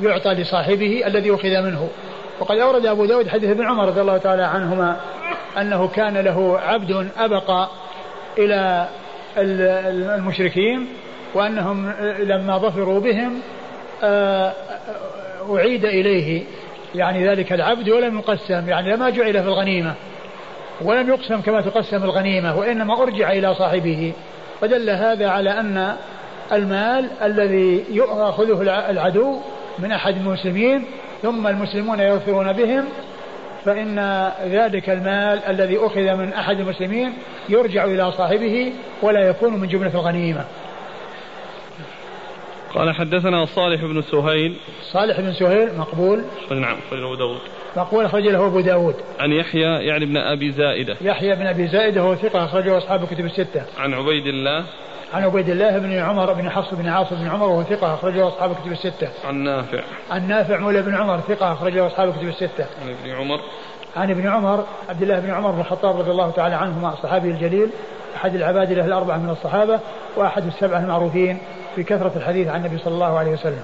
يعطى لصاحبه الذي أخذ منه. وقد أورد أبو داود حديث ابن عمر رضي الله تعالى عنهما أنه كان له عبد أبقى إلى المشركين وأنهم لما ظفروا بهم آه، أعيد إليه. يعني ذلك العبد ولم يقسم يعني لما جعل في الغنيمة. ولم يقسم كما تقسم الغنيمة وإنما أرجع إلى صاحبه. فدل هذا على أن المال الذي يأخذه العدو من أحد المسلمين ثم المسلمون يغفرون بهم فإن ذلك المال الذي أخذ من أحد المسلمين يرجع إلى صاحبه ولا يكون من جملة الغنيمة. قال حدثنا صالح بن سهيل. صالح بن سهيل مقبول. نعم أخرج أبو داود. مقبول أخرج له أبو داود. عن يحيى يعني بن أبي زائدة. يحيى بن أبي زائدة هو ثقة أخرجه أصحاب الكتب الستة. عن عبيد الله عن عبيد الله بن عمر بن حفص بن عاصم بن عمر وهو ثقة أخرجه أصحاب الكتب الستة. عن نافع. عن نافع مولى بن عمر ثقة أخرجه أصحاب الكتب الستة. عن ابن عمر. عن ابن عمر عبد الله بن عمر بن الخطاب رضي الله تعالى عنهما الصحابي الجليل أحد العباد له الأربعة من الصحابة وأحد السبعة المعروفين في كثرة الحديث عن النبي صلى الله عليه وسلم.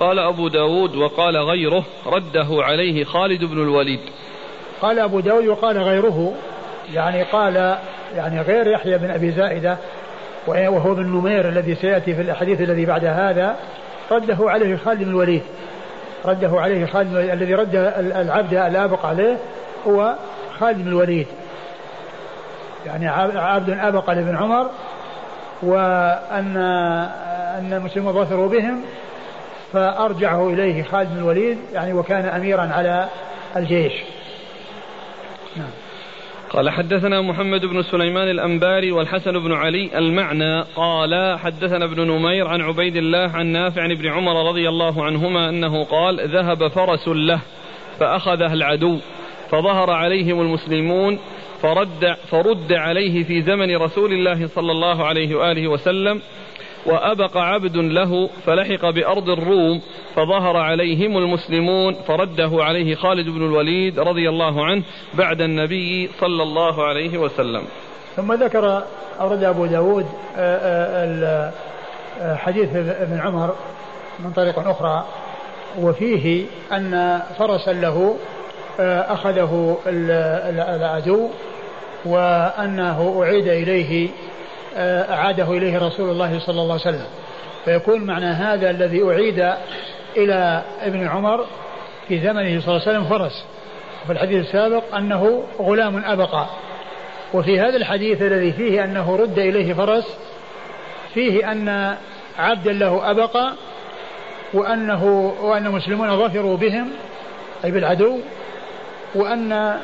قال أبو داود وقال غيره رده عليه خالد بن الوليد قال أبو داود وقال غيره يعني قال يعني غير يحيى بن أبي زائدة وهو ابن نمير الذي سيأتي في الحديث الذي بعد هذا رده عليه خالد بن الوليد. رده عليه خالد الذي رد العبد الآبق عليه هو خالد بن الوليد. يعني عبد أبق لابن عمر وأن أن المسلمين ظفروا بهم فأرجعه إليه خالد بن الوليد يعني وكان أميرا على الجيش. قال حدثنا محمد بن سليمان الأنباري والحسن بن علي المعنى قال حدثنا ابن نمير عن عبيد الله عن نافع عن ابن عمر رضي الله عنهما أنه قال ذهب فرس له فأخذه العدو فظهر عليهم المسلمون فرد, فرد عليه في زمن رسول الله صلى الله عليه وآله وسلم وأبق عبد له فلحق بأرض الروم فظهر عليهم المسلمون فرده عليه خالد بن الوليد رضي الله عنه بعد النبي صلى الله عليه وسلم. ثم ذكر أورد أبو داود آه، آه، آه، حديث ابن عمر من طريق أخرى وفيه أن فرسا له أخذه العدو وأنه أعيد إليه أعاده إليه رسول الله صلى الله عليه وسلم. فيكون معنى هذا الذي أعيد إلى ابن عمر في زمنه صلى الله عليه وسلم فرس. وفي الحديث السابق أنه غلام أبقى. وفي هذا الحديث الذي فيه أنه رد إليه فرس فيه أن عبدا له أبقى وأنه وأن المسلمون ظفروا بهم أي بالعدو وأن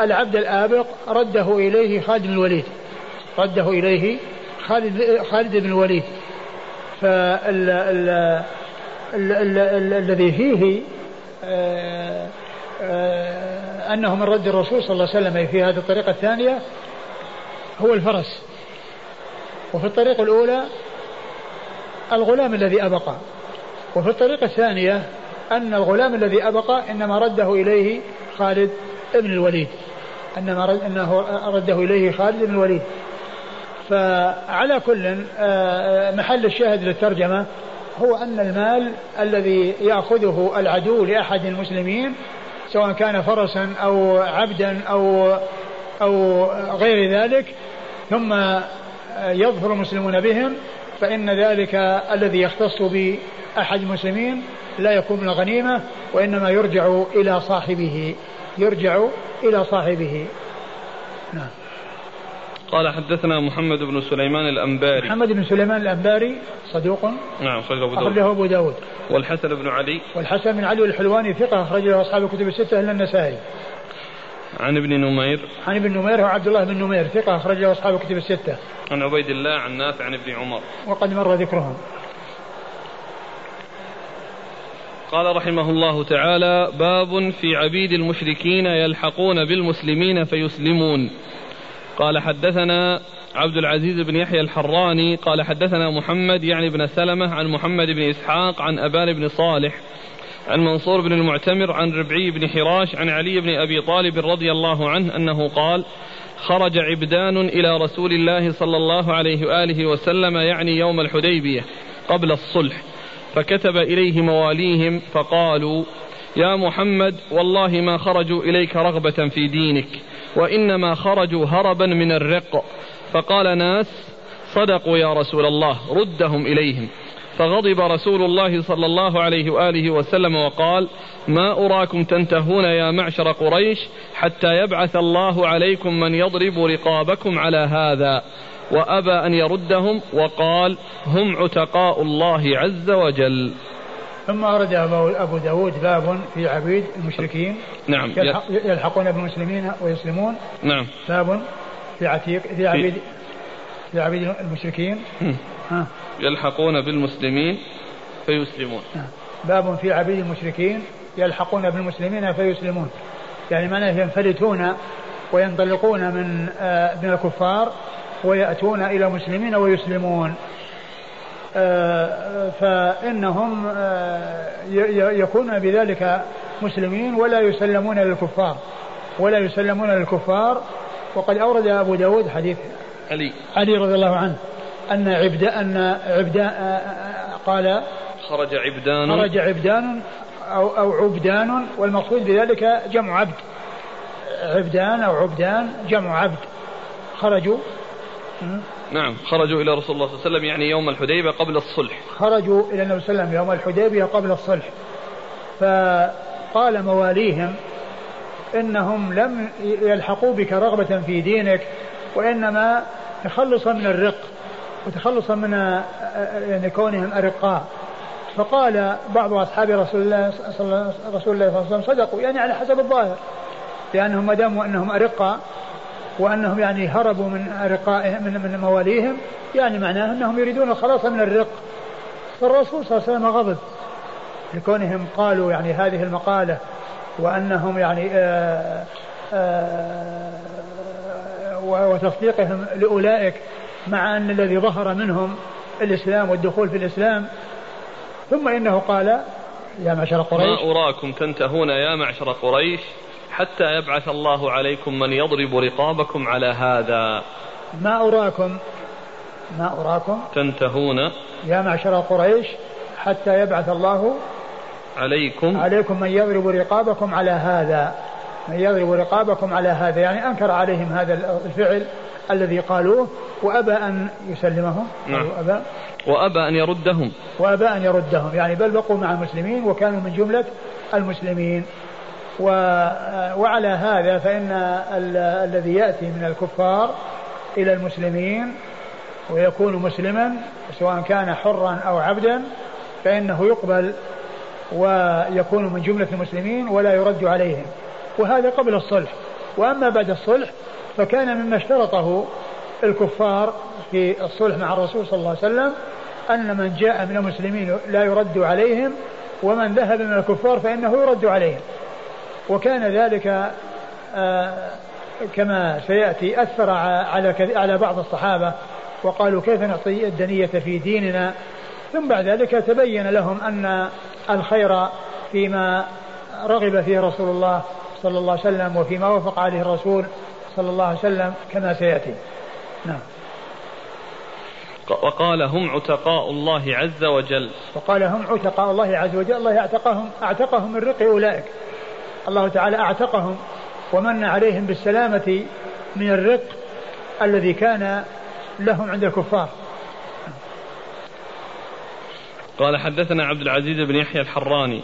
العبد الآبق رده إليه خالد بن الوليد. رده إليه خالد خالد بن الوليد. فالذي فيه آه، آه، أنه من رد الرسول صلى الله عليه وسلم في هذه الطريقة الثانية هو الفرس. وفي الطريقة الأولى الغلام الذي أبقى. وفي الطريقة الثانية أن الغلام الذي أبقى إنما رده إليه خالد بن الوليد. إنما رده إليه خالد بن الوليد. فعلى كل آه، آه، محل الشاهد للترجمة هو أن المال الذي يأخذه العدو لأحد المسلمين سواء كان فرسا أو عبدا أو أو غير ذلك ثم يظفر المسلمون بهم فإن ذلك الذي يختص بأحد المسلمين لا يكون من الغنيمة وإنما يرجع إلى صاحبه يرجع إلى صاحبه. نعم. قال حدثنا محمد بن سليمان الأنباري. محمد بن سليمان الأنباري صدوق. نعم أخرجه أبو داود. أخرجه أبو داود. والحسن بن علي. والحسن بن علي الحلواني ثقة أخرجه أصحاب الكتب الستة إلا النسائي. عن ابن نمير. عن ابن نمير وعبد الله بن نمير ثقة أخرجه أصحاب الكتب الستة. عن عبيد الله عن نافع عن ابن عمر. وقد مر ذكرهم. قال رحمه الله تعالى باب في عبيد المشركين يلحقون بالمسلمين فيسلمون. قال حدثنا عبد العزيز بن يحيى الحراني قال حدثنا محمد يعني بن سلمة عن محمد بن إسحاق عن أبان بن صالح عن منصور بن المعتمر عن ربعي بن حراش عن علي بن أبي طالب رضي الله عنه أنه قال خرج عبدان إلى رسول الله صلى الله عليه وآله وسلم يعني يوم الحديبية قبل الصلح فكتب إليه مواليهم فقالوا يا محمد والله ما خرجوا إليك رغبة في دينك وإنما خرجوا هربا من الرق. فقال ناس صدقوا يا رسول الله ردهم إليهم. فغضب رسول الله صلى الله عليه وآله وسلم وقال ما أراكم تنتهون يا معشر قريش حتى يبعث الله عليكم من يضرب رقابكم على هذا. وأبى أن يردهم وقال هم عتقاء الله عز وجل. ثم أورد أبو داود باب في عبيد المشركين. نعم يلحقون بالمسلمين ويسلمون. نعم. باب في عتيق في عبيد في عبيد المشركين. ها؟ يلحقون بالمسلمين فيسلمون. باب في عبيد المشركين. يلحقون بالمسلمين فيسلمون. يعني معناه ينفلتون وينطلقون من آه، من الكفار ويأتون إلى المسلمين ويسلمون. فإنهم آه، يكونون بذلك مسلمين ولا يسلمون للكفار ولا يسلمون للكفار. وقد أورد أبو داود حديث علي. علي رضي الله عنه أن عبد أن عبدان قال خرج عبدان. خرج عبدان أو أو عبدان والمقصود بذلك جمع عبد. عبدان أو عبدان جمع عبد. خرجوا نعم. خرجوا إلى رسول الله صلى الله عليه وسلم يعني يوم الحديبية قبل الصلح. خرجوا إلى النبي صلى الله عليه وسلم يوم الحديبية قبل الصلح. فقال مواليهم إنهم لم يلحقوا بك رغبة في دينك وإنما تخلصا من الرق وتخلصا من يعني كونهم أرقاء. فقال بعض أصحاب رسول الله صلى رسول الله صلى الله عليه وسلم صدقوا يعني على حسب الظاهر لأنهم ما داموا أنهم أرقاء وأنهم يعني هربوا من أرقائهم من, من مواليهم. يعني معناه أنهم يريدون الخلاص من الرق. فالرسول صلى الله عليه وسلم غضب. لكونهم قالوا يعني هذه المقالة وأنهم يعني آآ آه، آآ آه، وتصديقهم لأولئك مع أن الذي ظهر منهم الإسلام والدخول في الإسلام. ثم إنه قال يا معشر قريش. ما أراكم تنتهون يا معشر قريش؟ حتى يبعث الله عليكم من يضرب رقابكم على هذا. ما أراكم؟ ما أراكم؟ تنتهون. يا معشر قريش حتى يبعث الله عليكم. عليكم من يضرب رقابكم على هذا. من يضرب رقابكم على هذا. يعني أنكر عليهم هذا الفعل الذي قالوه وأبى أن يسلمهم. نعم. وأبى وأبى أن يردهم. وأبى أن يردهم. يعني بل بقوا مع المسلمين وكانوا من جملة المسلمين. و وعلى هذا فإن الذي يأتي من الكفار إلى المسلمين ويكون مسلما سواء كان حرا أو عبدا فإنه يقبل ويكون من جملة المسلمين ولا يرد عليهم. وهذا قبل الصلح. وأما بعد الصلح فكان مما اشترطه الكفار في الصلح مع الرسول صلى الله عليه وسلم أن من جاء من المسلمين لا يرد عليهم ومن ذهب من الكفار فإنه يرد عليهم. وكان ذلك آه، كما سيأتي أثر على على بعض الصحابة وقالوا كيف نعطي الدنية في ديننا؟ ثم بعد ذلك تبين لهم أن الخير فيما رغب فيه رسول الله صلى الله عليه وسلم وفيما وافق عليه الرسول صلى الله عليه وسلم كما سيأتي. نعم. وقال هم عتقاء الله عز وجل. وقال هم عتقاء الله عز وجل الله أعتقهم أعتقهم من رق أولئك. الله تعالى أعتقهم ومن عليهم بالسلامة من الرق الذي كان لهم عند الكفار. قال حدثنا عبد العزيز بن يحيى الحراني.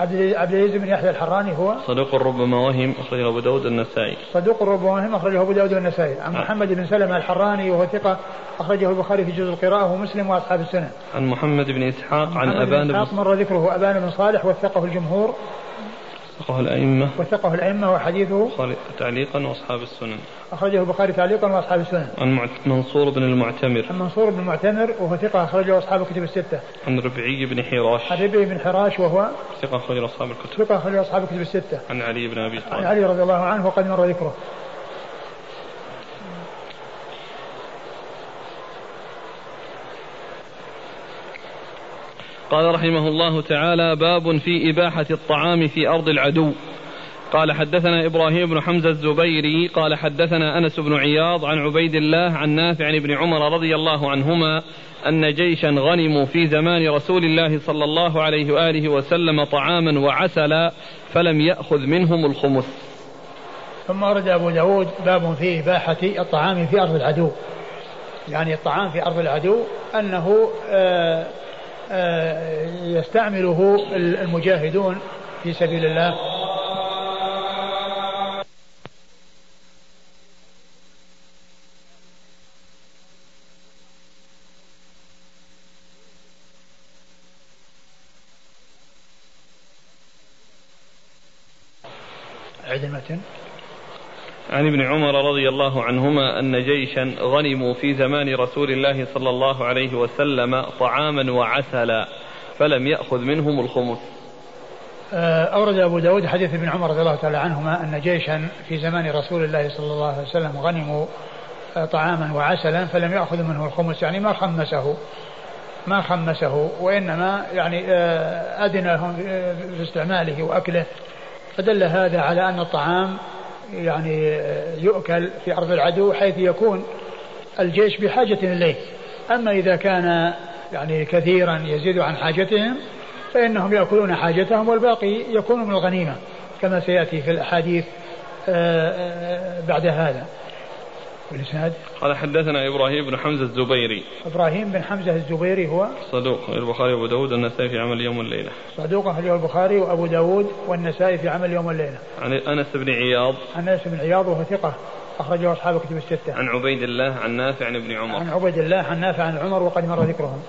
عبد العزيز بن يحيى الحراني هو؟ صدوق ربما وهم أخرجه أبو داود النسائي. صدوق ربما وهم أخرجه أبو داود النسائي. عن نعم. محمد بن سلمة الحراني وهو ثقة أخرجه البخاري في جزء القراءة ومسلم وأصحاب السنة. عن محمد بن إسحاق عن, عن أبان بن إسحاق مر ذكره أبان بن صالح وثقه الجمهور. وثقه الأئمة. وثقه الأئمة وحديثه. تعليقا وأصحاب السنن. أخرجه البخاري تعليقا وأصحاب السنن. عن منصور بن المعتمر. عن منصور بن المعتمر وهو ثقة أخرجه أصحاب الكتب الستة. عن ربعي بن حراش. عن ربعي بن حراش وهو ثقة أخرجه أصحاب الكتب. ثقة أخرجه أصحاب الكتب الستة. عن علي بن أبي طالب. عن علي رضي الله عنه وقد مر ذكره. قال رحمه الله تعالى باب في إباحة الطعام في أرض العدو. قال حدثنا إبراهيم بن حمزة الزبيري قال حدثنا أنس بن عياض عن عبيد الله عن نافع عن ابن عمر رضي الله عنهما أن جيشا غنموا في زمان رسول الله صلى الله عليه وآله وسلم طعاما وعسلا فلم يأخذ منهم الخمس. ثم ورد أبو داود باب في إباحة الطعام في أرض العدو. يعني الطعام في أرض العدو أنه آآ يستعمله المجاهدون في سبيل الله عيد المتن عن ابن عمر رضي الله عنهما أن جيشا غنموا في زمان رسول الله صلى الله عليه وسلم طعاما وعسلا فلم يأخذ منهم الخمس. آه، أورد أبو داود حديث ابن عمر رضي الله تعالى عنهما أن جيشا في زمان رسول الله صلى الله عليه وسلم غنموا آه، طعاما وعسلا فلم يأخذ منه الخمس يعني ما خمسه ما خمسه وإنما يعني آه، أذن لهم في استعماله وأكله. فدل هذا على أن الطعام يعني يؤكل في أرض العدو حيث يكون الجيش بحاجة إليه. أما إذا كان يعني كثيرا يزيد عن حاجتهم فإنهم يأكلون حاجتهم والباقي يكون من الغنيمة كما سيأتي في الأحاديث آه، آه، بعد هذا. والإسناد قال حدثنا إبراهيم بن حمزة الزبيري. إبراهيم بن حمزة الزبيري هو صدوق البخاري وأبو داود والنسائي في عمل يوم والليلة صدوق أخرجه البخاري وأبو داود والنسائي في عمل يوم والليلة عن أنس بن عياض. عن أنس بن عياض وهو ثقة أخرجه أصحاب كتب الستة. عن عبيد الله عن نافع عن ابن عمر. عن عبيد الله عن نافع عن عمر وقد مر ذكرهم.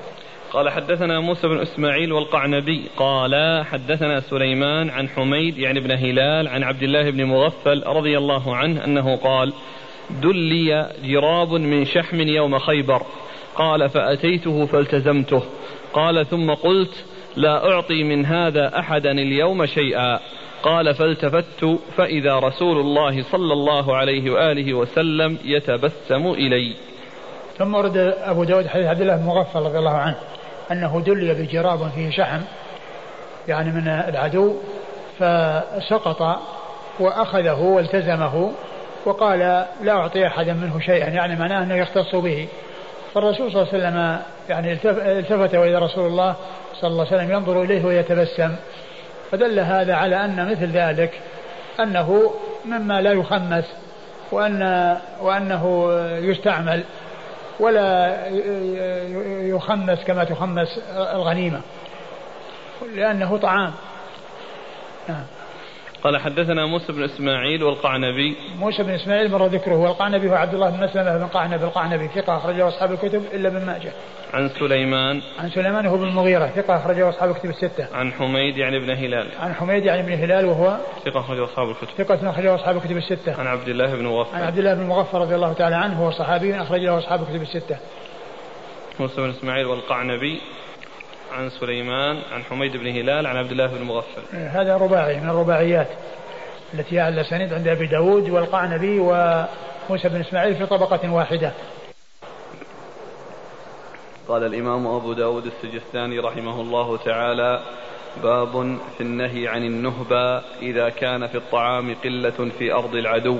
قال حدثنا موسى بن إسماعيل والقعنبي. قال حدثنا سليمان عن حميد يعني ابن هلال عن عبد الله بن مغفل رضي الله عنه أنه قال دلي جراب من شحم يوم خيبر. قال فأتيته فالتزمته. قال ثم قلت لا أعطي من هذا أحدا اليوم شيئا. قال فالتفت فإذا رسول الله صلى الله عليه وآله وسلم يتبسم إلي. ثم ورد أبو داود حديث عبد الله بن مغفل رضي الله عنه أنه دلي بجراب فيه شحم يعني من العدو فسقط وأخذه والتزمه وقال لا أعطي أحدا منه شيئا يعني معناه أنه يختص به. فالرسول صلى الله عليه وسلم يعني التفت وإلى رسول الله صلى الله عليه وسلم ينظر إليه ويتبسم. فدل هذا على أن مثل ذلك أنه مما لا يخمس وأن وأنه يستعمل ولا يخمس كما تخمس الغنيمة لأنه طعام. نعم. قال حدثنا موسى بن إسماعيل والقعنبي موسى بن إسماعيل مر ذكره والقعنبي هو عبد الله بن مسلمة بن قعنب القعنبي ثقة أخرجه أصحاب الكتب إلا ابن ماجه. عن سليمان عن سليمان هو بن المغيرة ثقة أخرجه أصحاب الكتب الستة. عن حميد يعني ابن هلال. عن حميد يعني ابن هلال وهو ثقة أخرجه أصحاب الكتب. ثقة أخرجه أصحاب الكتب الستة. عن عبد الله بن مغفر. عن عبد الله بن مغفر رضي الله تعالى عنه هو صحابي أخرجه أصحاب الكتب الستة. موسى بن إسماعيل والقعنبي عن سليمان عن حميد بن هلال عن عبد الله بن مغفل. هذا رباعي من الرباعيات التي على الأسانيد عند أبي داود والقعنبي وموسى بن إسماعيل في طبقة واحدة. قال الإمام أبو داود السجستاني رحمه الله تعالى باب في النهي عن النهبة إذا كان في الطعام قلة في أرض العدو.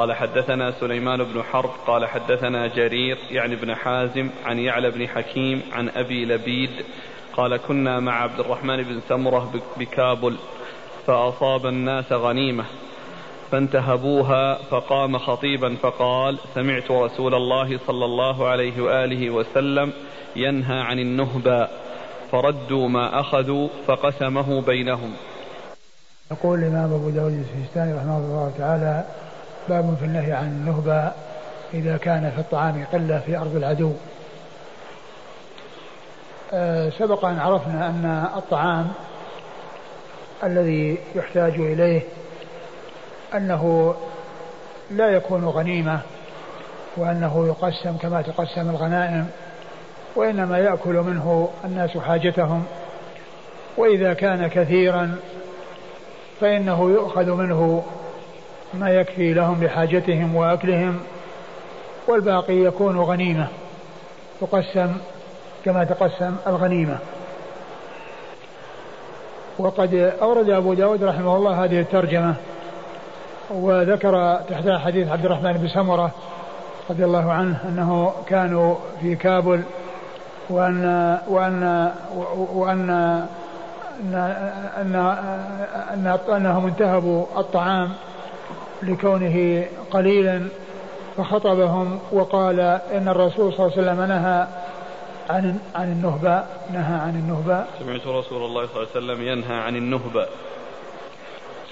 قال حدثنا سليمان بن حرب قال حدثنا جرير يعني ابن حازم عن يعلى بن حكيم عن أبي لبيد قال كنا مع عبد الرحمن بن سمرة بكابل فأصاب الناس غنيمة فانتهبوها فقام خطيبا فقال سمعت رسول الله صلى الله عليه وآله وسلم ينهى عن النهبة فردوا ما أخذوا فقسمه بينهم. يقول الإمام أبو داود السجستاني رحمه الله تعالى باب في النهي عن النهبة إذا كان في الطعام قلة في أرض العدو. أه سبق أن عرفنا أن الطعام الذي يحتاج إليه أنه لا يكون غنيمة وأنه يقسم كما تقسم الغنائم وإنما يأكل منه الناس حاجتهم. وإذا كان كثيرا فإنه يؤخذ منه ما يكفي لهم لحاجتهم وأكلهم والباقي يكون غنيمة. تقسم كما تقسم الغنيمة. وقد أورد أبو داود رحمه الله هذه الترجمة وذكر تحتها حديث عبد الرحمن بن سمرة رضي الله عنه أنه كانوا في كابل وأن وأن وأن أن أن أن أنهم انتهبوا الطعام لكونه قليلا فخطبهم وقال إن الرسول صلى الله عليه وسلم نهى عن عن النهبة نهى عن النهبة سمعت رسول الله صلى الله عليه وسلم ينهى عن النهبة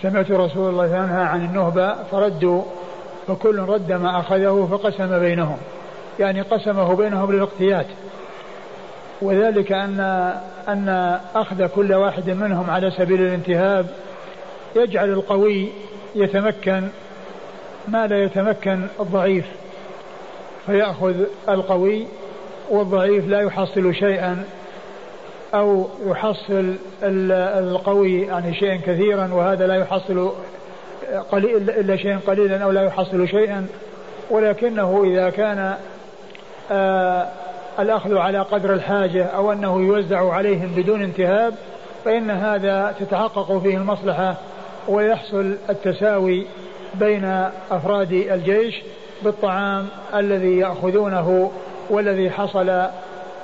سمعت رسول الله ينهى عن النهبة فردوا فكل رد ما أخذه فقسم بينهم. يعني قسمه بينهم للاقتيات وذلك أن أن أخذ كل واحد منهم على سبيل الانتهاب يجعل القوي يتمكن ما لا يتمكن الضعيف فيأخذ القوي والضعيف لا يحصل شيئا أو يحصل القوي يعني شيئا كثيرا وهذا لا يحصل قليل إلا شيئا قليلا أو لا يحصل شيئا ولكنه إذا كان آه الأخذ على قدر الحاجة أو أنه يوزع عليهم بدون انتهاب فإن هذا تتحقق فيه المصلحة ويحصل التساوي بين أفراد الجيش بالطعام الذي يأخذونه والذي حصل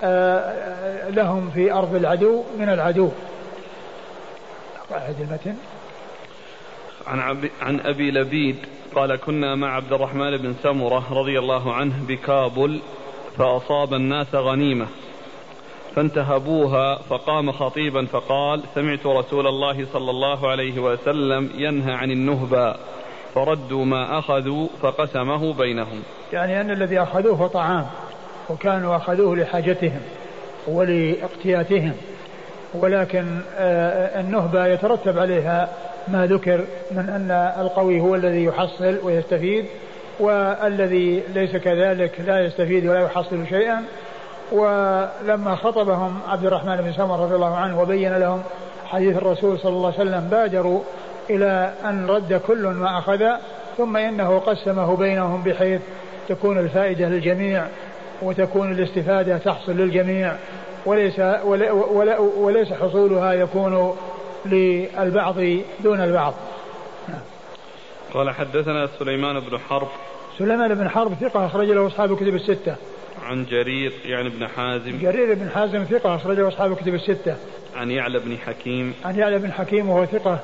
آه، لهم في أرض العدو من العدو أعد المتن عن. عن أبي لبيد قال كنا مع عبد الرحمن بن سمرة رضي الله عنه بكابل فأصاب الناس غنيمة فانتهبوها فقام خطيبا فقال سمعت رسول الله صلى الله عليه وسلم ينهى عن النهبة فردوا ما أخذوا فقسمه بينهم. يعني أن الذي أخذوه طعام وكانوا أخذوه لحاجتهم ولإقتياتهم ولكن آه، النهبة يترتب عليها ما ذكر من أن القوي هو الذي يحصل ويستفيد والذي ليس كذلك لا يستفيد ولا يحصل شيئا ولما خطبهم عبد الرحمن بن سمر رضي الله عنه وبين لهم حديث الرسول صلى الله عليه وسلم بادروا إلى أن رد كل ما أخذ ثم إنه قسمه بينهم بحيث تكون الفائدة للجميع وتكون الاستفادة تحصل للجميع وليس وليس حصولها يكون للبعض دون البعض. قال حدثنا سليمان بن حرب. سليمان بن حرب ثقة أخرج له أصحاب الكتب الستة. عن جرير يعني بن حازم. جرير بن حازم ثقة أخرج له أصحاب الكتب الستة. عن يعلى بن حكيم. عن يعلى بن حكيم وهو ثقة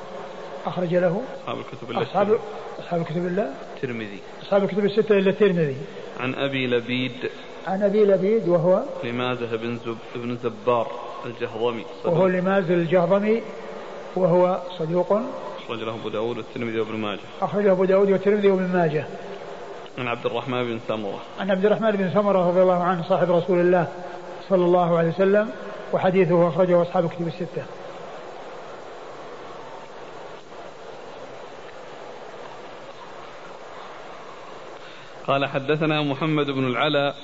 أخرج له. أصحاب الكتب الله أصحاب أصحاب الكتب الله الترمذي أصحاب الكتب الستة إلا الترمذي. عن أبي لبيد. عن أبي لبيد وهو لمازه بن زب بن زبار الجهضمي؟ صدوق. وهو لماز الجهضمي؟ وهو صدوق. أخرج له أبو داود والترمذي وابن ماجه. أخرج أبو داود والترمذي وابن ماجه. عن عبد الرحمن بن سمرة عن عبد الرحمن بن سمرة رضي الله عنه صاحب رسول الله صلى الله عليه وسلم وحديثه أخرجه أصحاب الكتب الستة. قال حدثنا محمد بن العلاء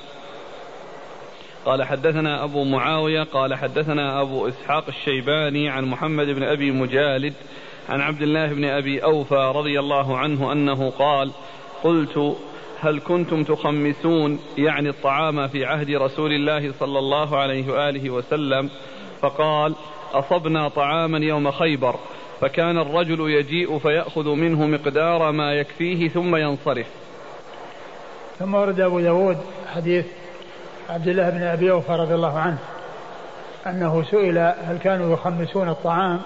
قال حدثنا أبو معاوية قال حدثنا أبو إسحاق الشيباني عن محمد بن أبي مجالد عن عبد الله بن أبي أوفى رضي الله عنه أنه قال قلت هل كنتم تخمسون يعني الطعام في عهد رسول الله صلى الله عليه وآله وسلم؟ فقال أصبنا طعاما يوم خيبر فكان الرجل يجيء فيأخذ منه مقدار ما يكفيه ثم ينصرف. ثم ورد أبو داود حديث عبد الله بن أبي أوفى رضي الله عنه أنه سئل هل كانوا يخمسون الطعام؟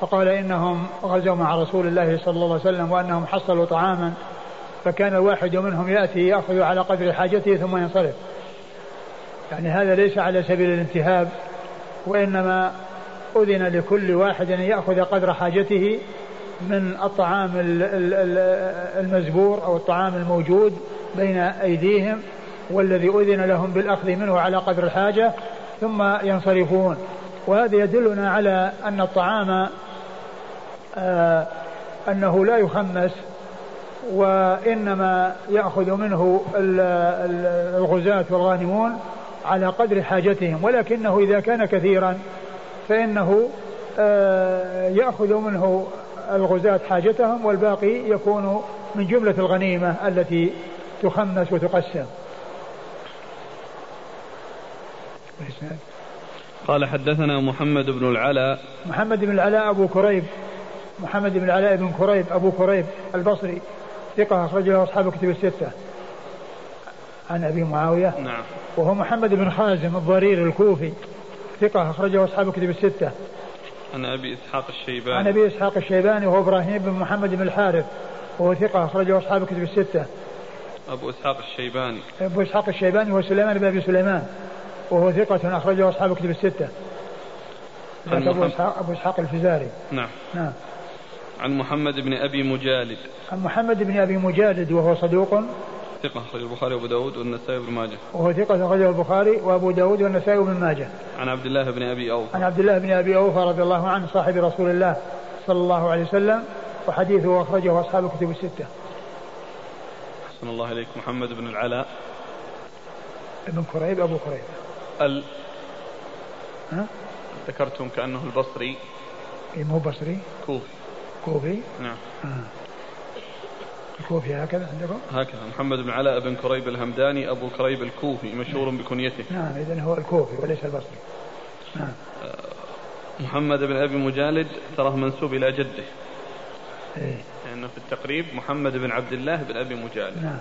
فقال إنهم غزوا مع رسول الله صلى الله عليه وسلم وأنهم حصلوا طعاما فكان الواحد منهم يأتي يأخذ على قدر حاجته ثم ينصرف. يعني هذا ليس على سبيل الانتهاب وإنما أذن لكل واحد أن يأخذ قدر حاجته من الطعام المزبور أو الطعام الموجود بين أيديهم والذي أذن لهم بالأخذ منه على قدر الحاجة ثم ينصرفون. وهذا يدلنا على أن الطعام آه أنه لا يخمس وإنما يأخذ منه الغزاة والغانمون على قدر حاجتهم ولكنه إذا كان كثيرا فإنه آه، يأخذ منه الغزاة حاجتهم والباقي يكون من جملة الغنيمة التي تخمس وتقسم. قال حدثنا محمد بن العلاء. محمد بن العلاء أبو كريب. محمد بن العلاء بن كريب أبو كريب البصري. ثقة أخرجه أصحاب كتب الستة. عن أبي معاوية. نعم. وهو محمد بن خازم الضرير الكوفي. ثقة أخرجه أصحاب كتب الستة. عن أبي إسحاق الشيباني. عن أبي إسحاق الشيباني وهو إبراهيم بن محمد بن الحارث. وهو ثقة أخرجه أصحاب كتب الستة. أبو إسحاق الشيباني. أبو إسحاق الشيباني هو سليمان بن أبي سليمان. وهو ثقة أخرجه أصحاب كتب الستة. عن أبو إسحاق أبو إسحاق الفزاري. نعم. نعم. عن محمد بن أبي مجالد. عن محمد بن أبي مجالد وهو صدوق. ثقة أخرج البخاري وأبو داود والنسائي وابن ماجه. وهو ثقة أخرجه البخاري وأبو داود والنسائي وابن ماجه. عن عبد الله بن أبي أوفى. عن عبد الله بن أبي أوفى رضي الله عنه صاحب رسول الله صلى الله عليه وسلم وحديثه أخرجه أصحاب الكتب الستة. أحسن الله إليك. محمد بن العلاء. ابن كريب أبو كريب. ال ها؟ ذكرتم كأنه البصري. إيه مو بصري. كوفي. كوفي نعم. آه. الكوفي هكذا عندكم؟ هكذا. محمد بن علاء بن كريب الهمداني أبو كريب الكوفي مشهور بكنيته. نعم إذن هو الكوفي وليس البصري. نعم. محمد بن أبي مجالد تراه منسوب إلى جده. إيه. لأنه في التقريب محمد بن عبد الله بن أبي مجالد. نعم.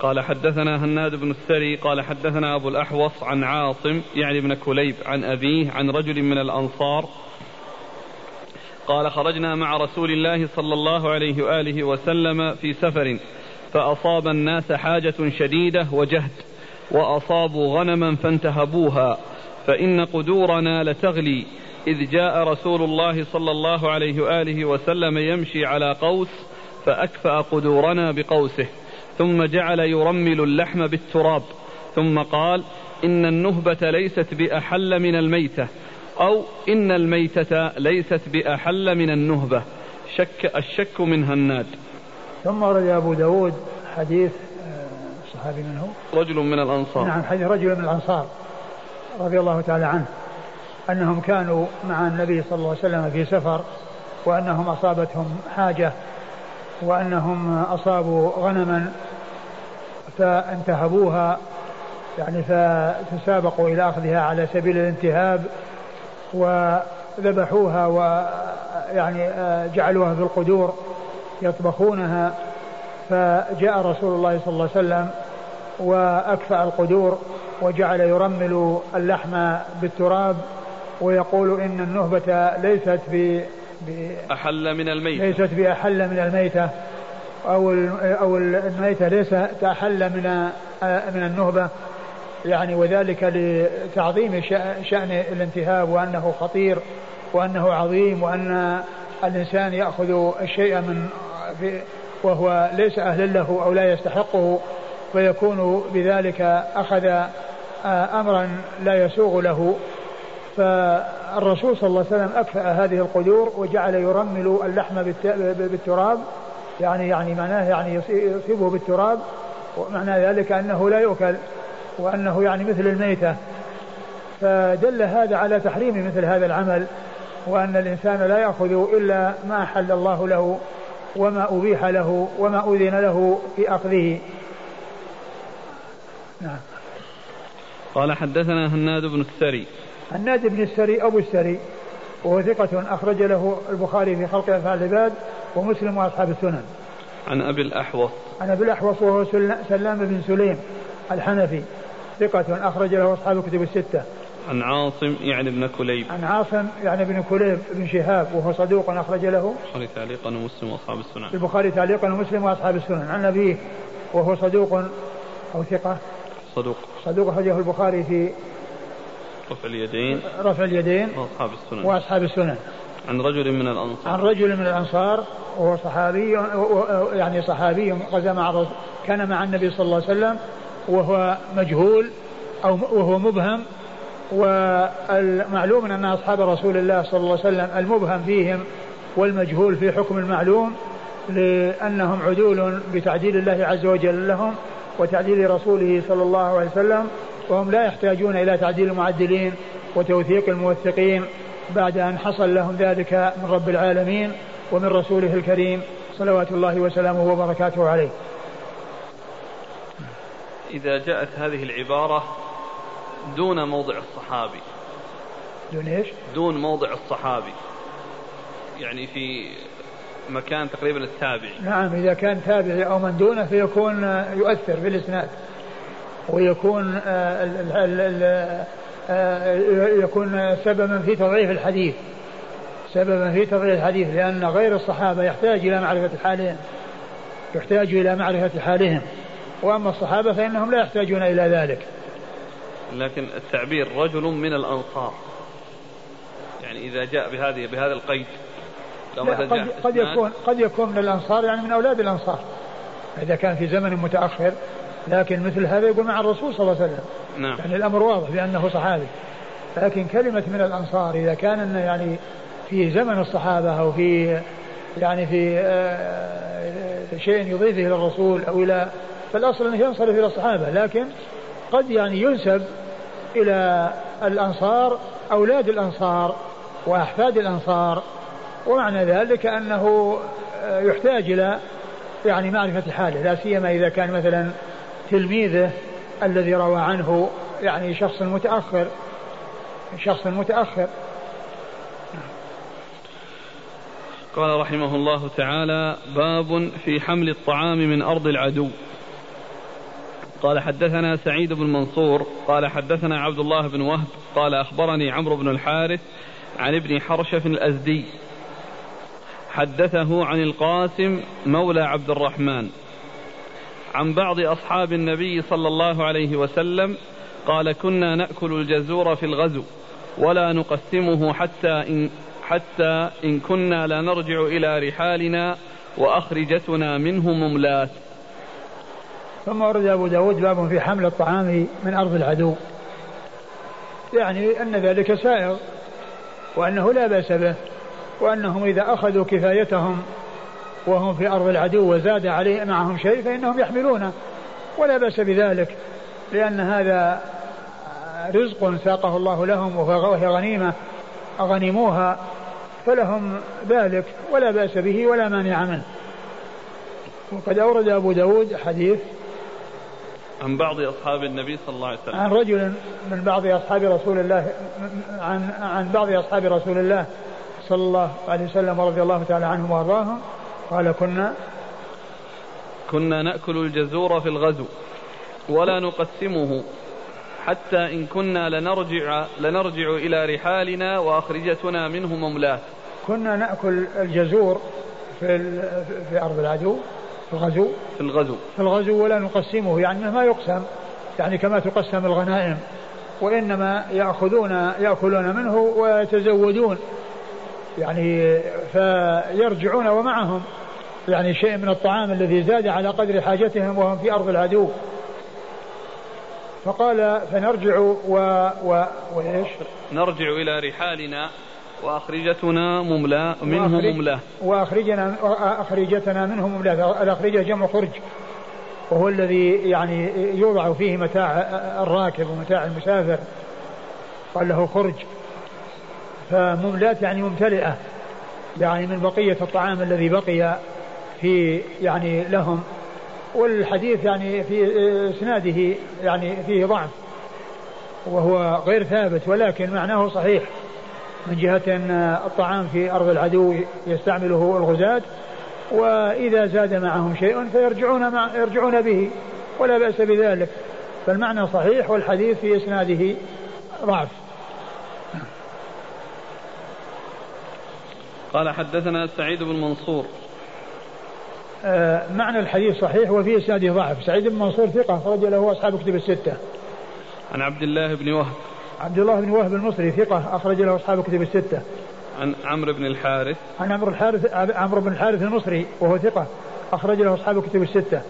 قال حدثنا هناد بن السري قال حدثنا أبو الأحوص عن عاصم يعني بن كليب عن أبيه عن رجل من الأنصار قال خرجنا مع رسول الله صلى الله عليه وآله وسلم في سفر فأصاب الناس حاجة شديدة وجهد وأصابوا غنما فانتهبوها فإن قدورنا لتغلي إذ جاء رسول الله صلى الله عليه وآله وسلم يمشي على قوس فأكفأ قدورنا بقوسه ثم جعل يرمل اللحم بالتراب ثم قال إن النهبة ليست بأحل من الميتة أو إن الميتة ليست بأحل من النهبة شك الشك من هناد. ثم ورد أبو داود حديث آه، الصحابي من هو رجل من الأنصار. نعم حديث رجل من الأنصار رضي الله تعالى عنه أنهم كانوا مع النبي صلى الله عليه وسلم في سفر وأنهم أصابتهم حاجة وأنهم أصابوا غنما فانتهبوها يعني فتسابقوا إلى أخذها على سبيل الانتهاب. وذبحوها ويعني آه، جعلوها في القدور يطبخونها. فجاء رسول الله صلى الله عليه وسلم وأكفأ القدور وجعل يرمل اللحم بالتراب ويقول إن النهبة ليست ب... أحل من الميتة. ليست بأحل من الميتة أو أو الميتة ليست أحل من من النهبة. يعني وذلك لتعظيم شأ- شأن الانتهاب وأنه خطير وأنه عظيم وأن الإنسان يأخذ الشيء من وهو ليس أهلا له أو لا يستحقه فيكون بذلك أخذ أمرا لا يسوغ له. فالرسول صلى الله عليه وسلم أكفأ هذه القدور وجعل يرمل اللحم بالت- بالتراب. يعني يعني معناه يعني يصي- يصيبه بالتراب. ومعنى ذلك أنه لا يؤكل. وأنه يعني مثل الميتة. فدل هذا على تحريم مثل هذا العمل وأن الإنسان لا يأخذ إلا ما أحل الله له وما أبيح له وما أذن له في أخذه. نعم. قال حدثنا هناد بن السري. الناد بن السري أبو السري وهو ثقة أخرج له البخاري في خلق أفعال العباد ومسلم وأصحاب السنن. عن أبي الأحوص. عن أبي الأحوص وهو سل- سلام بن سليم الحنفي. ثقة أخرج له أصحاب الكتب الستة. عن عاصم يعني ابن كليب. عن عاصم يعني بن كليب بن شهاب وهو صدوق أخرج له. البخاري تعليقا ومسلم وأصحاب السنن. البخاري تعليقا ومسلم وأصحاب السنن. عن أبيه وهو صدوق أو ثقة. صدوق. صدوق أخرجه البخاري في رفع اليدين. رفع اليدين وأصحاب السنن. وأصحاب السنن. عن رجل من عن الأنصار رجل من الأنصار وهو صحابي يعني صحابي غزا مع كان مع النبي صلى الله عليه وسلم وهو مجهول أو وهو مبهم والمعلوم أن أصحاب رسول الله صلى الله عليه وسلم المبهم فيهم والمجهول في حكم المعلوم لأنهم عدول بتعديل الله عز وجل لهم وتعديل رسوله صلى الله عليه وسلم وهم لا يحتاجون إلى تعديل المعدلين وتوثيق الموثقين بعد أن حصل لهم ذلك من رب العالمين ومن رسوله الكريم صلوات الله وسلامه وبركاته عليه. إذا جاءت هذه العبارة دون موضع الصحابي. دون إيش؟ دون موضع الصحابي. يعني في مكان تقريبا التابعي نعم إذا كان تابعي أو من دونه فيكون يؤثر في الإسناد. ويكون آه، آه، يكون سببا في تضعيف الحديث. سببا في تضعيف الحديث لأن غير الصحابة يحتاج إلى معرفة حالهم. يحتاج إلى معرفة حالهم. وأما الصحابة فإنهم لا يحتاجون إلى ذلك. لكن التعبير رجل من الأنصار. يعني إذا جاء بهذه بهذا القيد لو لا قد, قد يكون قد يكون من الأنصار يعني من أولاد الأنصار. إذا كان في زمن متأخر لكن مثل هذا يقول مع الرسول صلى الله عليه وسلم. نعم. يعني الأمر واضح بأنه صحابي. لكن كلمة من الأنصار إذا كان يعني في زمن الصحابة أو في يعني في آه، شيء يضيفه إلى الرسول أو إلى فالأصل أنه ينصرف إلى الصحابة لكن قد يعني ينسب إلى الأنصار أولاد الأنصار وأحفاد الأنصار ومعنى ذلك أنه آه، يحتاج إلى يعني معرفة حاله لا سيما إذا كان مثلا تلميذه الذي روى عنه يعني شخص متأخر شخص متأخر. قال رحمه الله تعالى باب في حمل الطعام من أرض العدو. قال حدثنا سعيد بن منصور قال حدثنا عبد الله بن وهب قال أخبرني عمرو بن الحارث عن ابن حرشف الأزدي. حدثه عن القاسم مولى عبد الرحمن. عن بعض أصحاب النبي صلى الله عليه وسلم قال كنا نأكل الجزور في الغزو ولا نقسمه حتى إن حتى إن كنا لنرجع إلى رحالنا وأخرجتنا منه مملات. ثم ورد أبو داود باب في حمل الطعام من أرض العدو. يعني أن ذلك سائغ وأنه لا بأس به وأنهم إذا أخذوا كفايتهم وهم في أرض العدو وزاد عليه معهم شيء فإنهم يحملونه. ولا بأس بذلك لأن هذا رزق ساقه الله لهم وهي غنيمة أغنموها فلهم ذلك ولا بأس به ولا مانع منه. وقد أورد أبو داود حديث عن بعض أصحاب النبي صلى الله عليه وسلم. عن رجل من بعض أصحاب رسول الله عن عن بعض أصحاب رسول الله صلى الله عليه وسلم ورضي الله تعالى عنهم وأرضاهم. قال كنا كنا نأكل الجزور في الغزو ولا نقسمه حتى إن كنا لنرجع لنرجع إلى رحالنا وأخرجتنا منه مملاة. كنا نأكل الجزور في في أرض العدو في الغزو؟ في الغزو. في الغزو ولا نقسمه يعني ما يقسم يعني كما تقسم الغنائم وإنما يأخذون يأكلون منه ويتزودون يعني فيرجعون ومعهم يعني شيء من الطعام الذي زاد على قدر حاجتهم وهم في أرض العدو فقال فنرجع و, و... وإيش؟ نرجع إلى رحالنا. وأخرجتنا مملا منه مملا وأخرجنا أخرجتنا منه مملا الأخرجة جمع خرج. وهو الذي يعني يوضع فيه متاع الراكب ومتاع المسافر. قال له خرج. فمملات يعني ممتلئة. يعني من بقية الطعام الذي بقي في يعني لهم. والحديث يعني في إسناده يعني فيه ضعف. وهو غير ثابت ولكن معناه صحيح. من جهة أن الطعام في أرض العدو يستعمله الغزاة وإذا زاد معهم شيء فيرجعون مع يرجعون به ولا بأس بذلك. فالمعنى صحيح والحديث في إسناده ضعف. قال حدثنا سعيد بن منصور. آه معنى الحديث صحيح وفي إسناده ضعف. سعيد بن منصور ثقة أخرج له أصحاب كتب الستة. عن عبد الله بن وهب. عبد الله بن وهب المصري ثقة أخرج له أصحاب كتب الستة. عن عمرو بن الحارث. عن عمرو الحارث عمرو بن الحارث المصري وهو ثقة أخرج له أصحاب كتب الستة.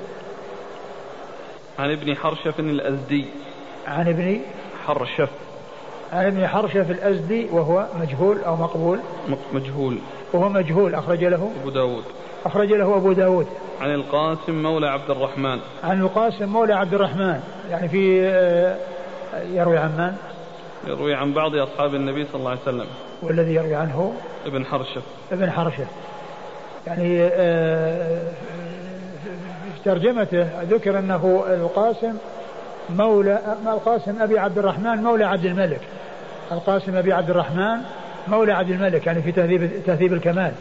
عن ابن حرشف الأزدي. عن ابن حرشف. عن ابن حرشف الأزدي وهو مجهول أو مقبول. مجهول. وهو مجهول أخرج له. أبو داود. أخرج له أبو داود. عن القاسم مولى عبد الرحمن. عن القاسم مولى عبد الرحمن يعني في آه، يروي عن من؟ يروي عن بعض أصحاب النبي صلى الله عليه وسلم. والذي يروي عنه؟ ابن حرشف ابن حرشف يعني آه، في ترجمته ذكر أنه القاسم مولى القاسم أبي عبد الرحمن مولى عبد الملك. القاسم أبي عبد الرحمن مولى عبد الملك يعني في تهذيب تهذيب الكمال.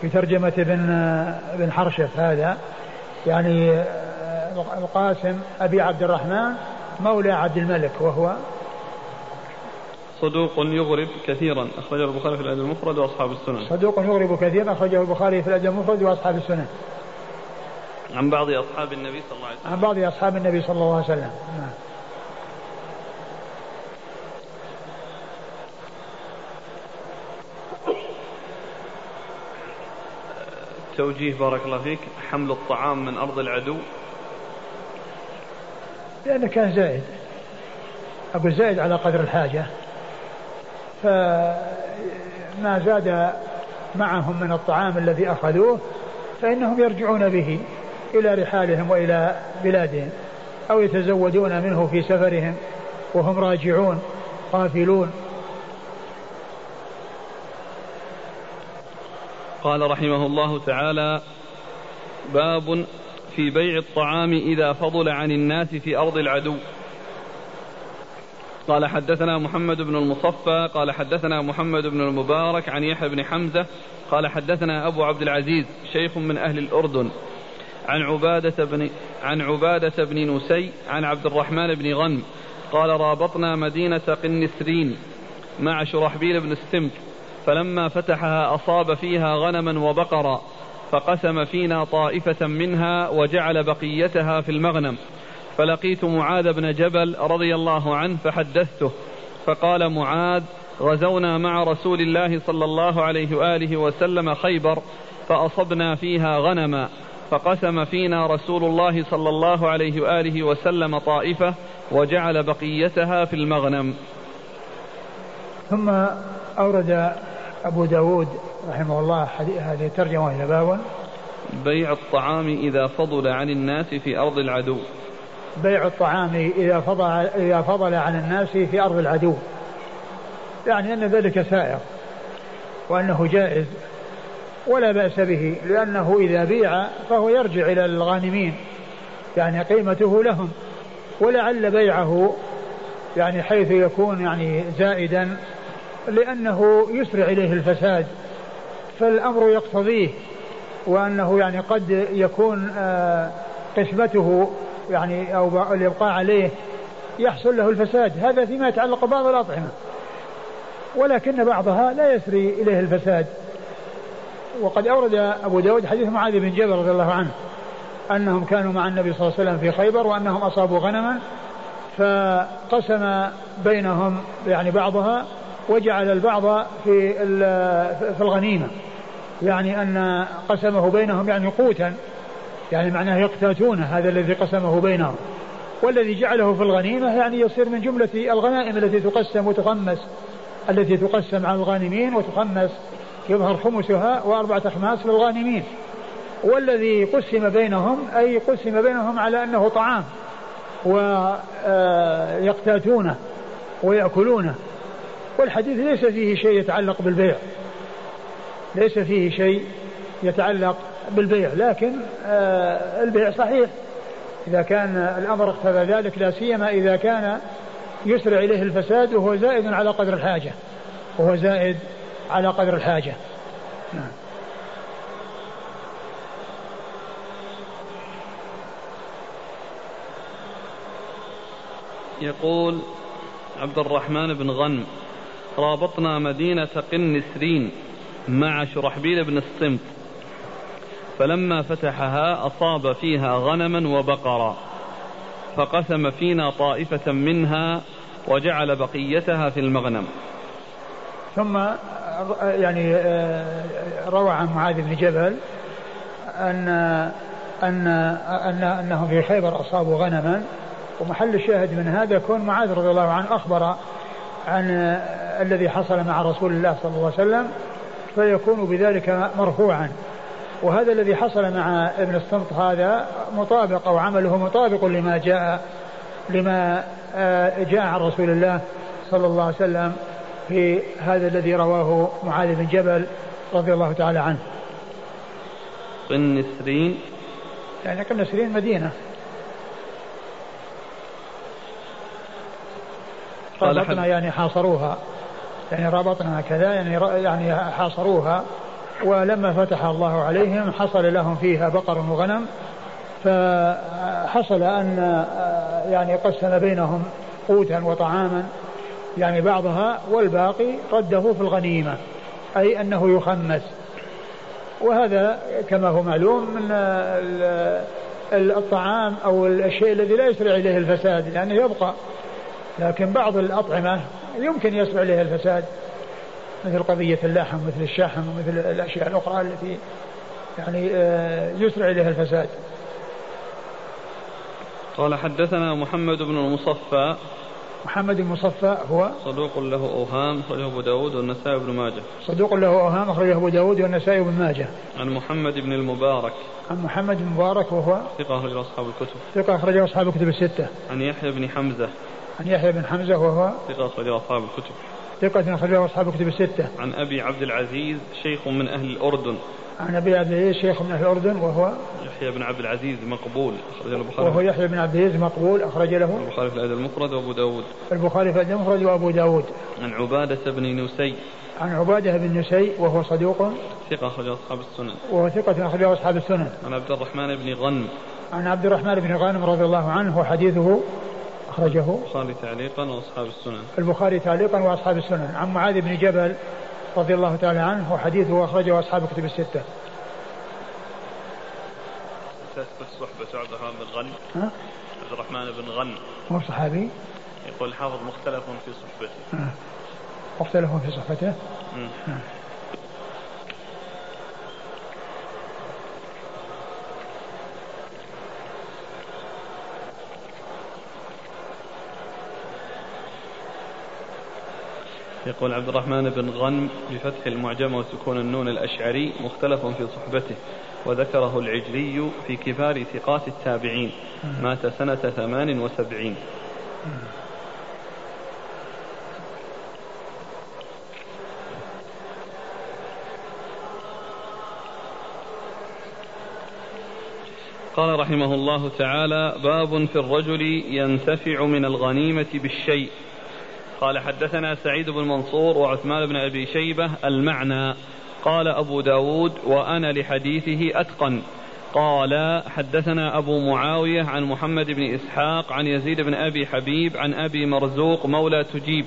في ترجمة ابن ابن حرشف هذا يعني القاسم أبي عبد الرحمن مولى عبد الملك وهو صدوق يغرب كثيرا. أخرجه البخاري في الأدب المفرد وأصحاب السنن. صدوق يغرب كثيرا أخرجه البخاري في الأدب المفرد وأصحاب السنن. عن بعض أصحاب النبي صلى الله عليه وسلم. عن بعض أصحاب النبي صلى الله عليه وسلم. نعم. توجيه بارك الله فيك. حمل الطعام من أرض العدو. لأنه كان زائد أقول زائد على قدر الحاجة. فما زاد معهم من الطعام الذي أخذوه فإنهم يرجعون به إلى رحالهم وإلى بلادهم أو يتزودون منه في سفرهم وهم راجعون قافلون. قال رحمه الله تعالى باب في بيع الطعام إذا فضل عن الناس في أرض العدو. قال حدثنا محمد بن المصفى قال حدثنا محمد بن المبارك عن يحيى بن حمزة قال حدثنا أبو عبد العزيز شيخ من أهل الأردن عن عبادة بن عن عبادة بن نسي عن عبد الرحمن بن غنم قال رابطنا مدينة قنسرين مع شرحبيل بن السمك فلما فتحها أصاب فيها غنما وبقرا فقسم فينا طائفة منها وجعل بقيتها في المغنم فلقيت معاذ بن جبل رضي الله عنه فحدثته فقال معاذ غزونا مع رسول الله صلى الله عليه وآله وسلم خيبر فأصبنا فيها غنما فقسم فينا رسول الله صلى الله عليه وآله وسلم طائفة وجعل بقيتها في المغنم. ثم أورد أبو داود رحمه الله هذه الترجمة إلى باب بيع الطعام إذا فضل عن الناس في أرض العدو. بيع الطعام إذا فضل, إذا فضل عن الناس في أرض العدو. يعني أن ذلك سائر وأنه جائز ولا بأس به لأنه إذا بيع فهو يرجع إلى الغانمين يعني قيمته لهم ولعل بيعه يعني حيث يكون يعني زائدا لأنه يسرع إليه الفساد فالأمر يقتضيه وأنه يعني قد يكون آه، قسمته يعني أو الإبقاء عليه يحصل له الفساد. هذا فيما يتعلق ببعض الأطعمة. ولكن بعضها لا يسري إليه الفساد. وقد أورد أبو داود حديث معاذ بن جبل رضي الله عنه أنهم كانوا مع النبي صلى الله عليه وسلم في خيبر وأنهم أصابوا غنما فقسم بينهم يعني بعضها وجعل البعض في في الغنيمة. يعني أن قسمه بينهم يعني قوتا. يعني معناه يقتاتون هذا الذي قسمه بينهم. والذي جعله في الغنيمة يعني يصير من جملة الغنائم التي تقسم وتخمس التي تقسم على الغانمين وتخمس يظهر خمسها وأربعة أخماس للغانمين. والذي قسم بينهم أي قسم بينهم على أنه طعام ويقتاتونه ويأكلونه والحديث ليس فيه شيء يتعلق بالبيع ليس فيه شيء يتعلق بالبيع لكن آه، البيع صحيح. إذا كان الأمر اقتضى ذلك لا سيما إذا كان يسرع إليه الفساد وهو زائد على قدر الحاجة. وهو زائد على قدر الحاجة. نعم. يقول عبد الرحمن بن غنم رابطنا مدينة قنسرين مع شرحبيل بن الصمت. فلما فتحها أصاب فيها غنما وبقرا فقسم فينا طائفة منها وجعل بقيتها في المغنم. ثم يعني روى عن معاذ بن جبل أن أن أن أنهم في خيبر أصابوا غنما ومحل الشاهد من هذا كون معاذ رضي الله عنه أخبر عن الذي حصل مع رسول الله صلى الله عليه وسلم فيكون بذلك مرفوعا. وهذا الذي حصل مع ابن الصمت هذا مطابق أو عمله مطابق لما جاء لما آه، جاء عن رسول الله صلى الله عليه وسلم في هذا الذي رواه معاذ بن جبل رضي الله تعالى عنه. قنسرين يعني قنسرين مدينة. قال يعني حاصروها. يعني ربطنا كذا يعني يعني حاصروها. ولما فتح الله عليهم حصل لهم فيها بقر وغنم فحصل أن يعني قسم بينهم قوتا وطعاما يعني بعضها والباقي رده في الغنيمة أي أنه يخمس. وهذا كما هو معلوم من الطعام أو الشيء الذي لا يسرع إليه الفساد لأنه يبقى لكن بعض الأطعمة يمكن يسرع إليها الفساد. مثل قضية اللحم مثل الشحم ومثل الأشياء الأخرى التي يعني آه، يسرع إليها الفساد. قال حدثنا محمد بن المصفى. محمد المصفى هو صدوق له أوهام أخرجه أبو داود والنسائي بن ماجه. صدوق له أوهام أخرجه أبو داود والنسائي بن ماجه. عن محمد بن المبارك. عن محمد بن المبارك وهو ثقة أخرجه أصحاب الكتب. ثقة أخرجه أصحاب الكتب الستة. عن يحيى بن حمزة. عن يحيى بن حمزة وهو ثقة أخرجه أصحاب الكتب. ثقة أخرجه أصحاب الكتب الستة. عن أبي عبد العزيز شيخ من أهل الأردن. عن أبي عبد العزيز شيخ من أهل الأردن وهو يحيى بن عبد العزيز مقبول أخرج له البخاري. وهو يحيى بن عبد العزيز مقبول أخرج له البخاري في الأدب المفرد وأبو داود. البخاري في الأدب المفرد وأبو داود. عن عبادة بن نسي. عن عبادة بن نسي وهو صدوق. ثقة أخرج أصحاب السنن. وهو ثقة أخرج أصحاب السنن. عن عبد الرحمن بن غنم. عن عبد الرحمن بن غانم رضي الله عنه وحديثه أخرجه البخاري تعليقا وأصحاب السنن. البخاري تعليقا وأصحاب السنن. عن معاذ بن جبل رضي الله تعالى عنه وحديثه أخرجه أصحاب الكتب الستة. تثبت صحبة عبد الرحمن بن غنم ها؟ عبد الرحمن بن غنم هو صحابي؟ يقول الحافظ مختلف في صحبته. مختلف في صحبته؟ يقول عبد الرحمن بن غنم بفتح المعجمة وسكون النون الأشعري مختلف في صحبته وذكره العجلي في كبار ثقات التابعين مات سنة ثمان وسبعين. قال رحمه الله تعالى باب في الرجل ينتفع من الغنيمة بالشيء. قال حدثنا سعيد بن منصور وعثمان بن أبي شيبة المعنى. قال أبو داود وأنا لحديثه أتقن. قال حدثنا أبو معاوية عن محمد بن إسحاق عن يزيد بن أبي حبيب عن أبي مرزوق مولى تجيب.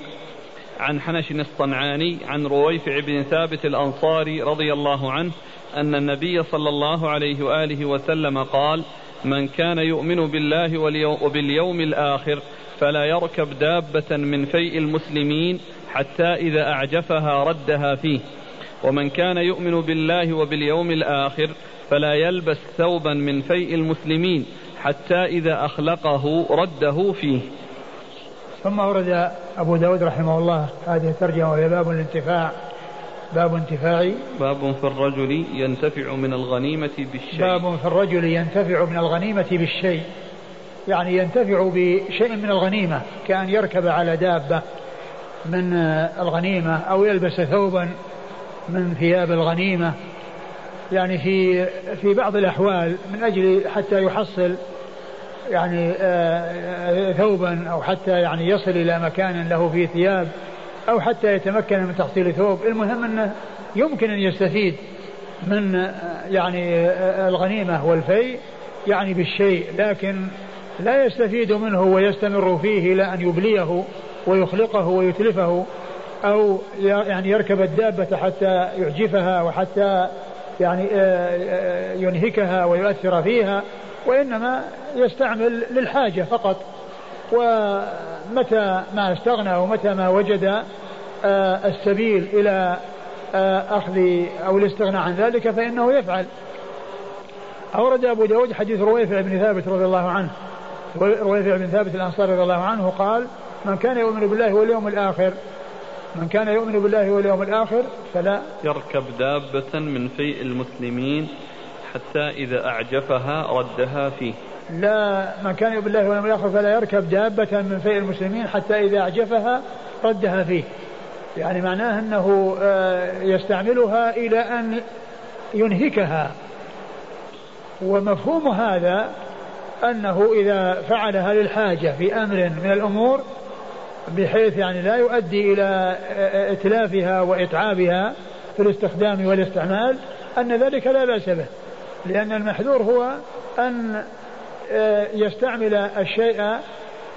عن حنش الصنعاني عن رويفع بن ثابت الأنصاري رضي الله عنه أن النبي صلى الله عليه وآله وسلم قال من كان يؤمن بالله وباليوم الآخر فلا يركب دابة من فيء المسلمين حتى إذا أعجفها ردها فيه. ومن كان يؤمن بالله وباليوم الآخر فلا يلبس ثوبا من فيء المسلمين حتى إذا أخلقه رده فيه. ثم ورد أبو داود رحمه الله هذه الترجمة وهي باب الانتفاع. باب انتفاع. باب في الرجل ينتفع من الغنيمة بالشيء. باب في الرجل ينتفع من الغنيمة بالشيء. يعني ينتفع بشيء من الغنيمة كأن يركب على دابة من الغنيمة أو يلبس ثوبا من ثياب الغنيمة. يعني في في بعض الأحوال من أجل حتى يحصل يعني آه، ثوبا أو حتى يعني يصل إلى مكان له فيه ثياب أو حتى يتمكن من تحصيل ثوب. المهم أنه يمكن أن يستفيد من آه، يعني آه، الغنيمة والفيء يعني بالشيء لكن لا يستفيد منه ويستمر فيه إلى أن يبليه ويخلقه ويتلفه أو يعني يركب الدابة حتى يعجفها وحتى يعني ينهكها ويؤثر فيها وإنما يستعمل للحاجة فقط. ومتى ما استغنى ومتى ما وجد آه، السبيل إلى آه، أخذ أو الاستغناء عن ذلك فإنه يفعل. أورد أبو داود حديث رويفع بن ثابت رضي الله عنه. رويفع بن ثابت الأنصاري رضي الله عنه قال من كان يؤمن بالله واليوم الآخر من كان يؤمن بالله واليوم الآخر فلا يركب دابة من فيء المسلمين حتى إذا أعجفها ردها فيه. لا من كان يؤمن بالله واليوم الآخر فلا يركب دابة من فيء المسلمين حتى إذا أعجفها ردها فيه. يعني معناه أنه آه، يستعملها إلى أن ينهكها. ومفهوم هذا أنه إذا فعلها للحاجة في أمر من الأمور بحيث يعني لا يؤدي إلى إتلافها وإتعابها في الاستخدام والاستعمال أن ذلك لا بأس به. لأن المحذور هو أن آه، يستعمل الشيء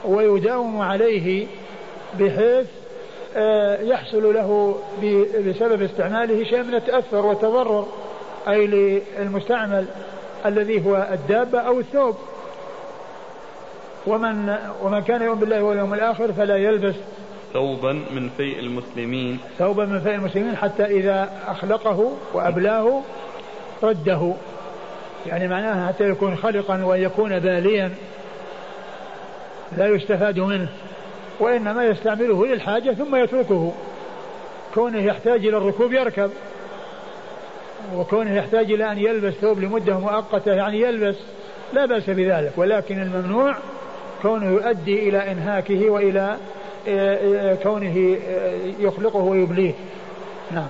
ويداوم عليه بحيث آه، يحصل له بسبب استعماله شيء من التأثر والتضرر أي للمستعمل الذي هو الدابة أو الثوب. ومن ومن كان يؤمن بالله واليوم الآخر فلا يلبس ثوبا من فيء المسلمين. ثوبا من فيء المسلمين حتى إذا أخلقه وأبلاه رده. يعني معناها حتى يكون خلقا ويكون باليا. لا يستفاد منه. وإنما يستعمله للحاجة ثم يتركه. كونه يحتاج إلى الركوب يركب. وكونه يحتاج إلى أن يلبس ثوب لمدة مؤقتة يعني يلبس. لا بأس بذلك. ولكن الممنوع كونه يؤدي إلى إنهاكه وإلى آه، آه، كونه آه، يخلقه ويبليه. نعم.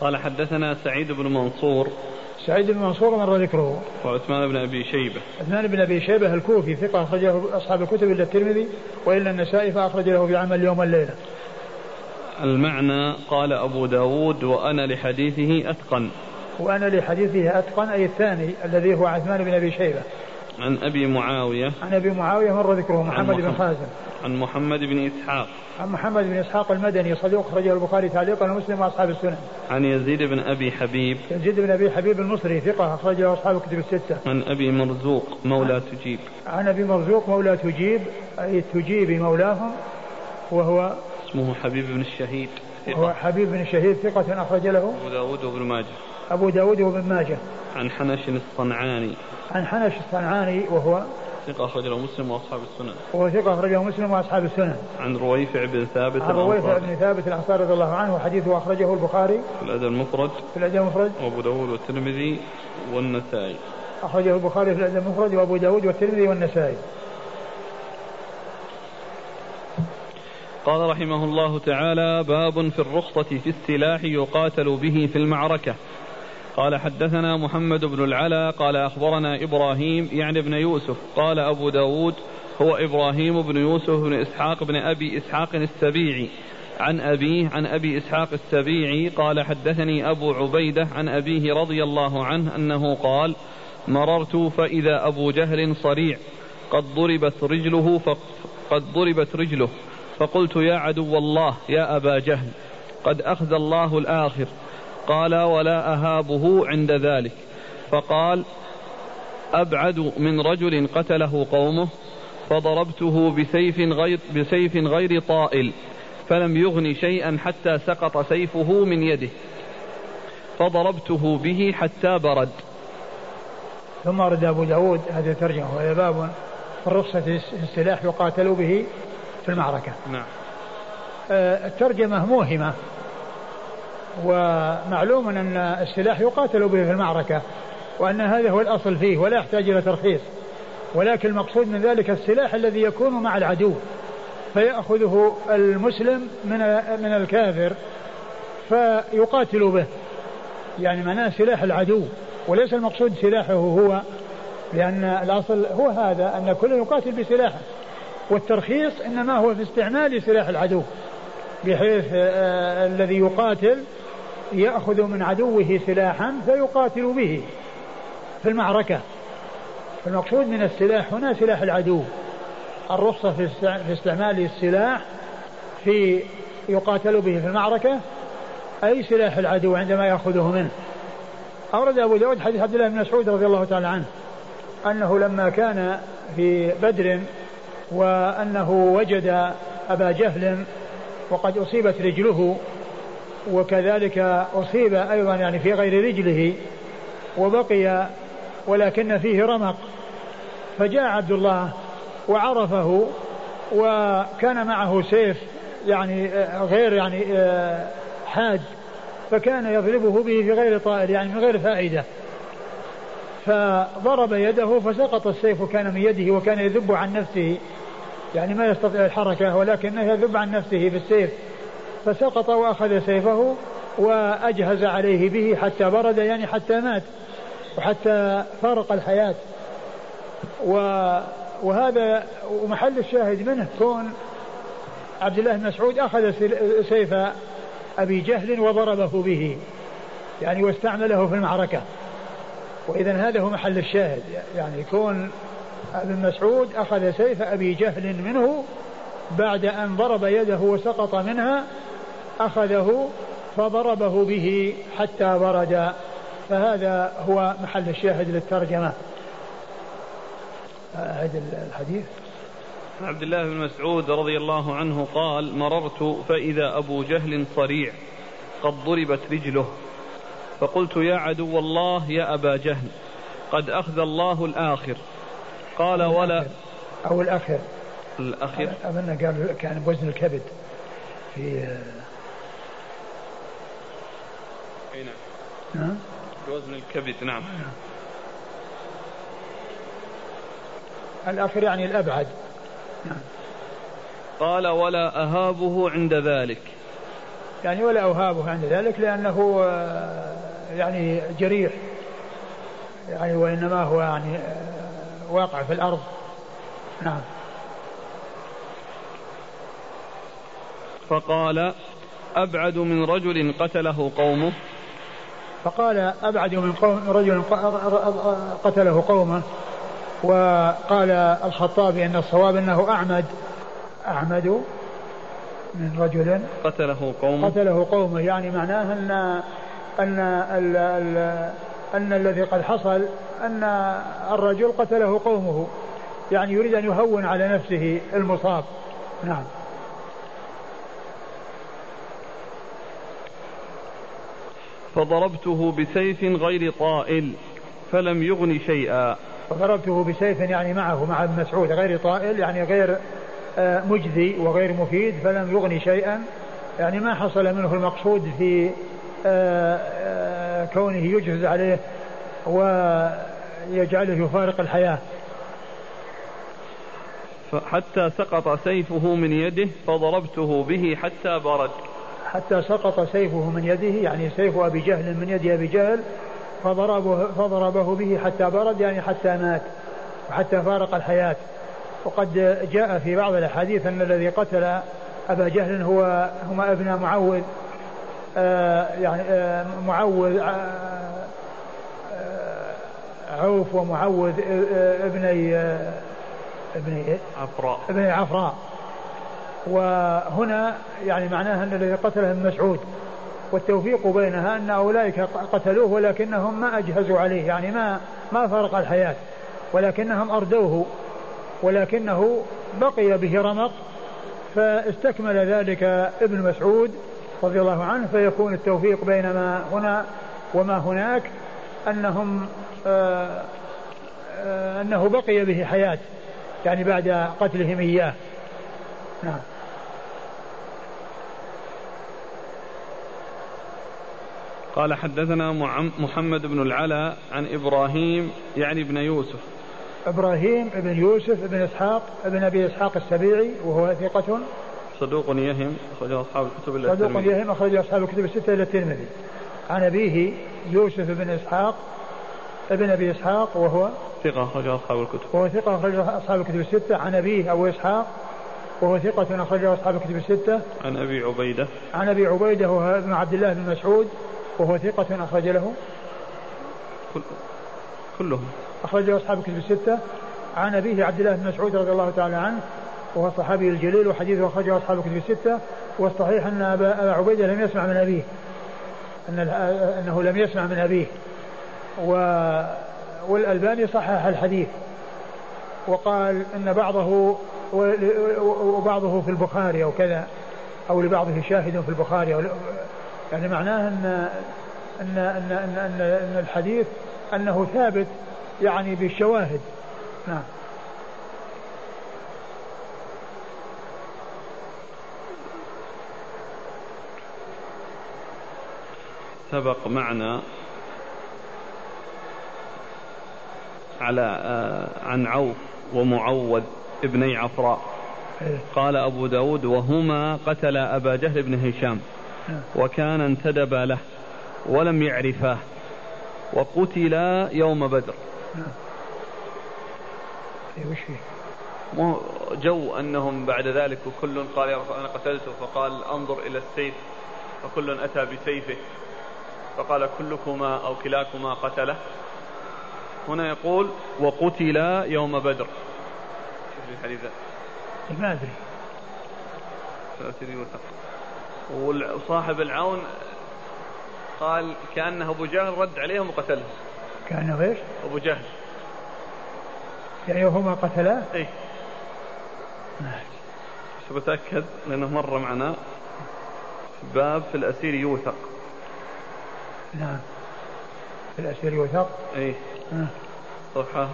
قال حدثنا سعيد بن منصور. سعيد بن منصور مر ذكره. وعثمان بن أبي شيبة. عثمان بن أبي شيبة الكوفي ثقة أخرجه أصحاب الكتب إلا الترمذي وإلا النسائي فاخرج له في عمل اليوم والليله المعنى قال أبو داود وأنا لحديثه أتقن. وأنا لحديثه أتقن أي الثاني الذي هو عثمان بن أبي شيبة عن أبي معاوية عن أبي معاوية مر ذكره محمد بن خازم عن محمد بن إسحاق عن محمد بن إسحاق المدني صدوق خرجه البخاري تعليقا ومسلم وأصحاب السنن. عن يزيد بن أبي حبيب. يزيد بن أبي حبيب المصري ثقة أخرجه أصحاب الكتب الستة. عن أبي مرزوق مولى تجيب. عن أبي مرزوق مولى تجيب أي تجيب مولاهم وهو اسمه حبيب بن الشهيد. ثقة. هو حبيب بن الشهيد ثقة أخرج له أبو داود وابن ماجه أبو داود وابن ماجه عن حنش الصنعاني عن حنش الصنعاني وهو ثقة أخرجه مسلم وأصحاب السنن. هو ثقة أخرجه مسلم وأصحاب السنن. عن رويفع بن ثابت عن رويفع بن ثابت الأنصاري رضي الله عنه وحديثه أخرجه البخاري. في الأدب المفرد. في الأدب المفرد. وأبو داود والترمذي والنسائي. أخرجه البخاري في الأدب المفرد وأبو داود والترمذي والنسائي. قال رحمه الله تعالى باب في الرخصة في السلاح يقاتل به في المعركة قال حدثنا محمد بن العلا قال أخبرنا إبراهيم يعني ابن يوسف قال أبو داود هو إبراهيم بن يوسف بن إسحاق بن أبي إسحاق السبيعي. عن أبيه عن أبي إسحاق السبيعي قال حدثني أبو عبيدة عن أبيه رضي الله عنه أنه قال مررت فإذا أبو جهل صريع قد ضربت رجله قد ضربت رجله فقلت يا عدو الله يا أبا جهل قد أخذ الله الآخر قال ولا أهابه عند ذلك. فقال أبعد من رجل قتله قومه فضربته بسيف غير, بسيف غير طائل فلم يغن شيئا حتى سقط سيفه من يده. فضربته به حتى برد. ثم ورد أبو داود هذه الترجمة وهي باب الرخصة في السلاح يقاتل به في المعركة. نعم. آه، الترجمة موهمة. ومعلوم أن السلاح يقاتل به في المعركة وأن هذا هو الأصل فيه ولا يحتاج إلى ترخيص. ولكن المقصود من ذلك السلاح الذي يكون مع العدو فيأخذه المسلم من من الكافر فيقاتل به. يعني معناه سلاح العدو. وليس المقصود سلاحه هو لأن الأصل هو هذا أن كل يقاتل بسلاحه. والترخيص إنما هو في استعمال سلاح العدو بحيث آه الذي يقاتل يأخذ من عدوه سلاحا فيقاتل به في المعركة. المقصود من السلاح هنا سلاح العدو. الرخصة في استعمال السلاح في يقاتل به في المعركة أي سلاح العدو عندما يأخذه منه. أورد أبو داود حديث عبد الله بن مسعود رضي الله تعالى عنه أنه لما كان في بدر وأنه وجد أبا جهل وقد أصيبت رجله وكذلك أصيب أيضا يعني في غير رجله وبقي ولكن فيه رمق. فجاء عبد الله وعرفه وكان معه سيف يعني غير يعني حاد فكان يضربه به في غير طائل يعني من غير فائدة. فضرب يده فسقط السيف كان من يده وكان يذب عن نفسه. يعني ما يستطيع الحركة ولكنه يذب عن نفسه بالسيف فسقط وأخذ سيفه وأجهز عليه به حتى برد يعني حتى مات وحتى فارق الحياة. و وهذا ومحل الشاهد منه كون عبد الله بن مسعود أخذ سيف أبي جهل وضربه به يعني واستعمله في المعركة. وإذا هذا هو محل الشاهد يعني كون ابن مسعود أخذ سيف أبي جهل منه بعد أن ضرب يده وسقط منها أخذه فضربه به حتى برد فهذا هو محل الشاهد للترجمة. هذا الحديث. عبد الله بن مسعود رضي الله عنه قال مررت فإذا أبو جهل صريع قد ضربت رجله. فقلت يا عدو الله يا أبا جهل قد أخذ الله الآخر. قال ولا. أو الأخر. الأخر أظن قال كان بوزن الكبد في أي نعم. بوزن الكبد نعم. الآخر يعني الأبعد. نعم. قال ولا أهابه عند ذلك. يعني ولا أهابه عند ذلك لأنه آه، يعني جريح. يعني وإنما هو يعني آه، واقع في الأرض. نعم. فقال أبعد من رجل قتله قومه. فقال أبعد من قوم رجل قتله قومه وقال الخطابي أن الصواب أنه أعمد. أعمد من رجل قتله قومه. قتله قومه. يعني معناه أن أن ال ال أن الذي قد حصل أن الرجل قتله قومه. يعني يريد أن يهون على نفسه المصاب. نعم. فضربته بسيف غير طائل فلم يغن شيئا. فضربته بسيف يعني معه مع ابن مسعود غير طائل يعني غير آه، مجزي وغير مفيد فلم يغني شيئا. يعني ما حصل منه المقصود في آه، آه، كونه يجهز عليه ويجعله يفارق الحياة. حتى سقط سيفه من يده فضربته به حتى برد. حتى سقط سيفه من يده يعني سيف أبي جهل من يد أبي جهل فضربه, فضربه به حتى برد يعني حتى مات وحتى فارق الحياة. وقد جاء في بعض الأحاديث أن الذي قتل أبا جهل هو هما ابن معوذ آه يعني آه معوذ آه عوف ومعوذ ابني ابني عفراء. ابني عفراء. وهنا يعني معناها أن الذي قتله ابن مسعود. والتوفيق بينها أن أولئك قتلوه ولكنهم ما أجهزوا عليه يعني ما ما فرق الحياة. ولكنهم أردوه ولكنه بقي به رمق فاستكمل ذلك ابن مسعود رضي الله عنه فيكون التوفيق بين ما هنا وما هناك أنهم آآ آآ أنه بقي به حياة يعني بعد قتلهم إياه. نعم. قال حدثنا محمد بن العلا عن إبراهيم يعني ابن يوسف. إبراهيم بن يوسف بن إسحاق بن أبي إسحاق السبيعي وهو ثقة. صدوق يهم أخرج أصحاب الكتب إلى صدوق يهم أخرج أصحاب الكتب الستة إلى الترمذي. عن أبيه يوسف بن إسحاق ابن أبي إسحاق وهو ثقة أخرج أصحاب الكتب. وهو ثقة أخرج أصحاب الكتب الستة. عن أبيه أبو إسحاق وهو ثقة أخرج أصحاب الكتب الستة. عن أبي عبيدة. عن أبي عبيدة وهو ابن عبد الله بن مسعود. وهو ثقة أخرج له كل كلهم. أخرج له أصحاب الكتب الستة. عن أبيه عبد الله بن مسعود رضي الله تعالى عنه وهو الصحابي الجليل وحديثه أخرجه أصحاب الكتب الستة. والصحيح أن أبا عبيدة لم يسمع من أبيه. أن أنه لم يسمع من أبيه. و والألباني صحح الحديث. وقال أن بعضه وبعضه في البخاري أو كذا أو لبعضه شاهد في البخاري أو يعني معناه أن أن أن أن, أن, أن الحديث أنه ثابت يعني بالشواهد. نعم. سبق معنا على آه عن عوف ومعوذ ابني عفراء. إيه. قال أبو داود وهما قتل أبا جهل بن هشام. وكان انتدب له ولم يعرفاه وقتلا يوم بدر. نعم. وش؟ مو جو أنهم بعد ذلك وكل قال يا رسول أنا قتلته. فقال انظر إلى السيف. فكل أتى بسيفه. فقال كلكما أو كلاكما قتله. هنا يقول وقتلا يوم بدر. شوف الحديث ما أدري. وصاحب العون قال كأنه أبو جهل رد عليهم وقتلهم كأنه إيش؟ أبو جهل يعني هما قتلاه؟ إيه شو بتأكد لأنه مر معنا باب في الأسير يوثق نعم في الأسير يوثق؟ إيه آه. صفحة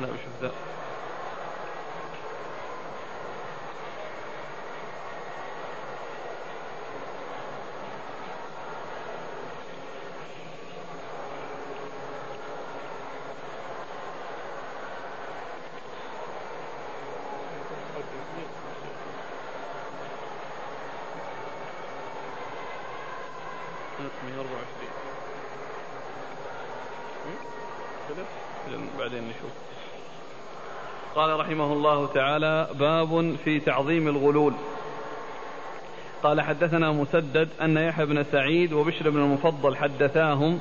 لا بشوف ذا قال رحمه الله تعالى باب في تعظيم الغلول. قال حدثنا مسدد أن يحيى بن سعيد وبشر بن المفضل حدثاهم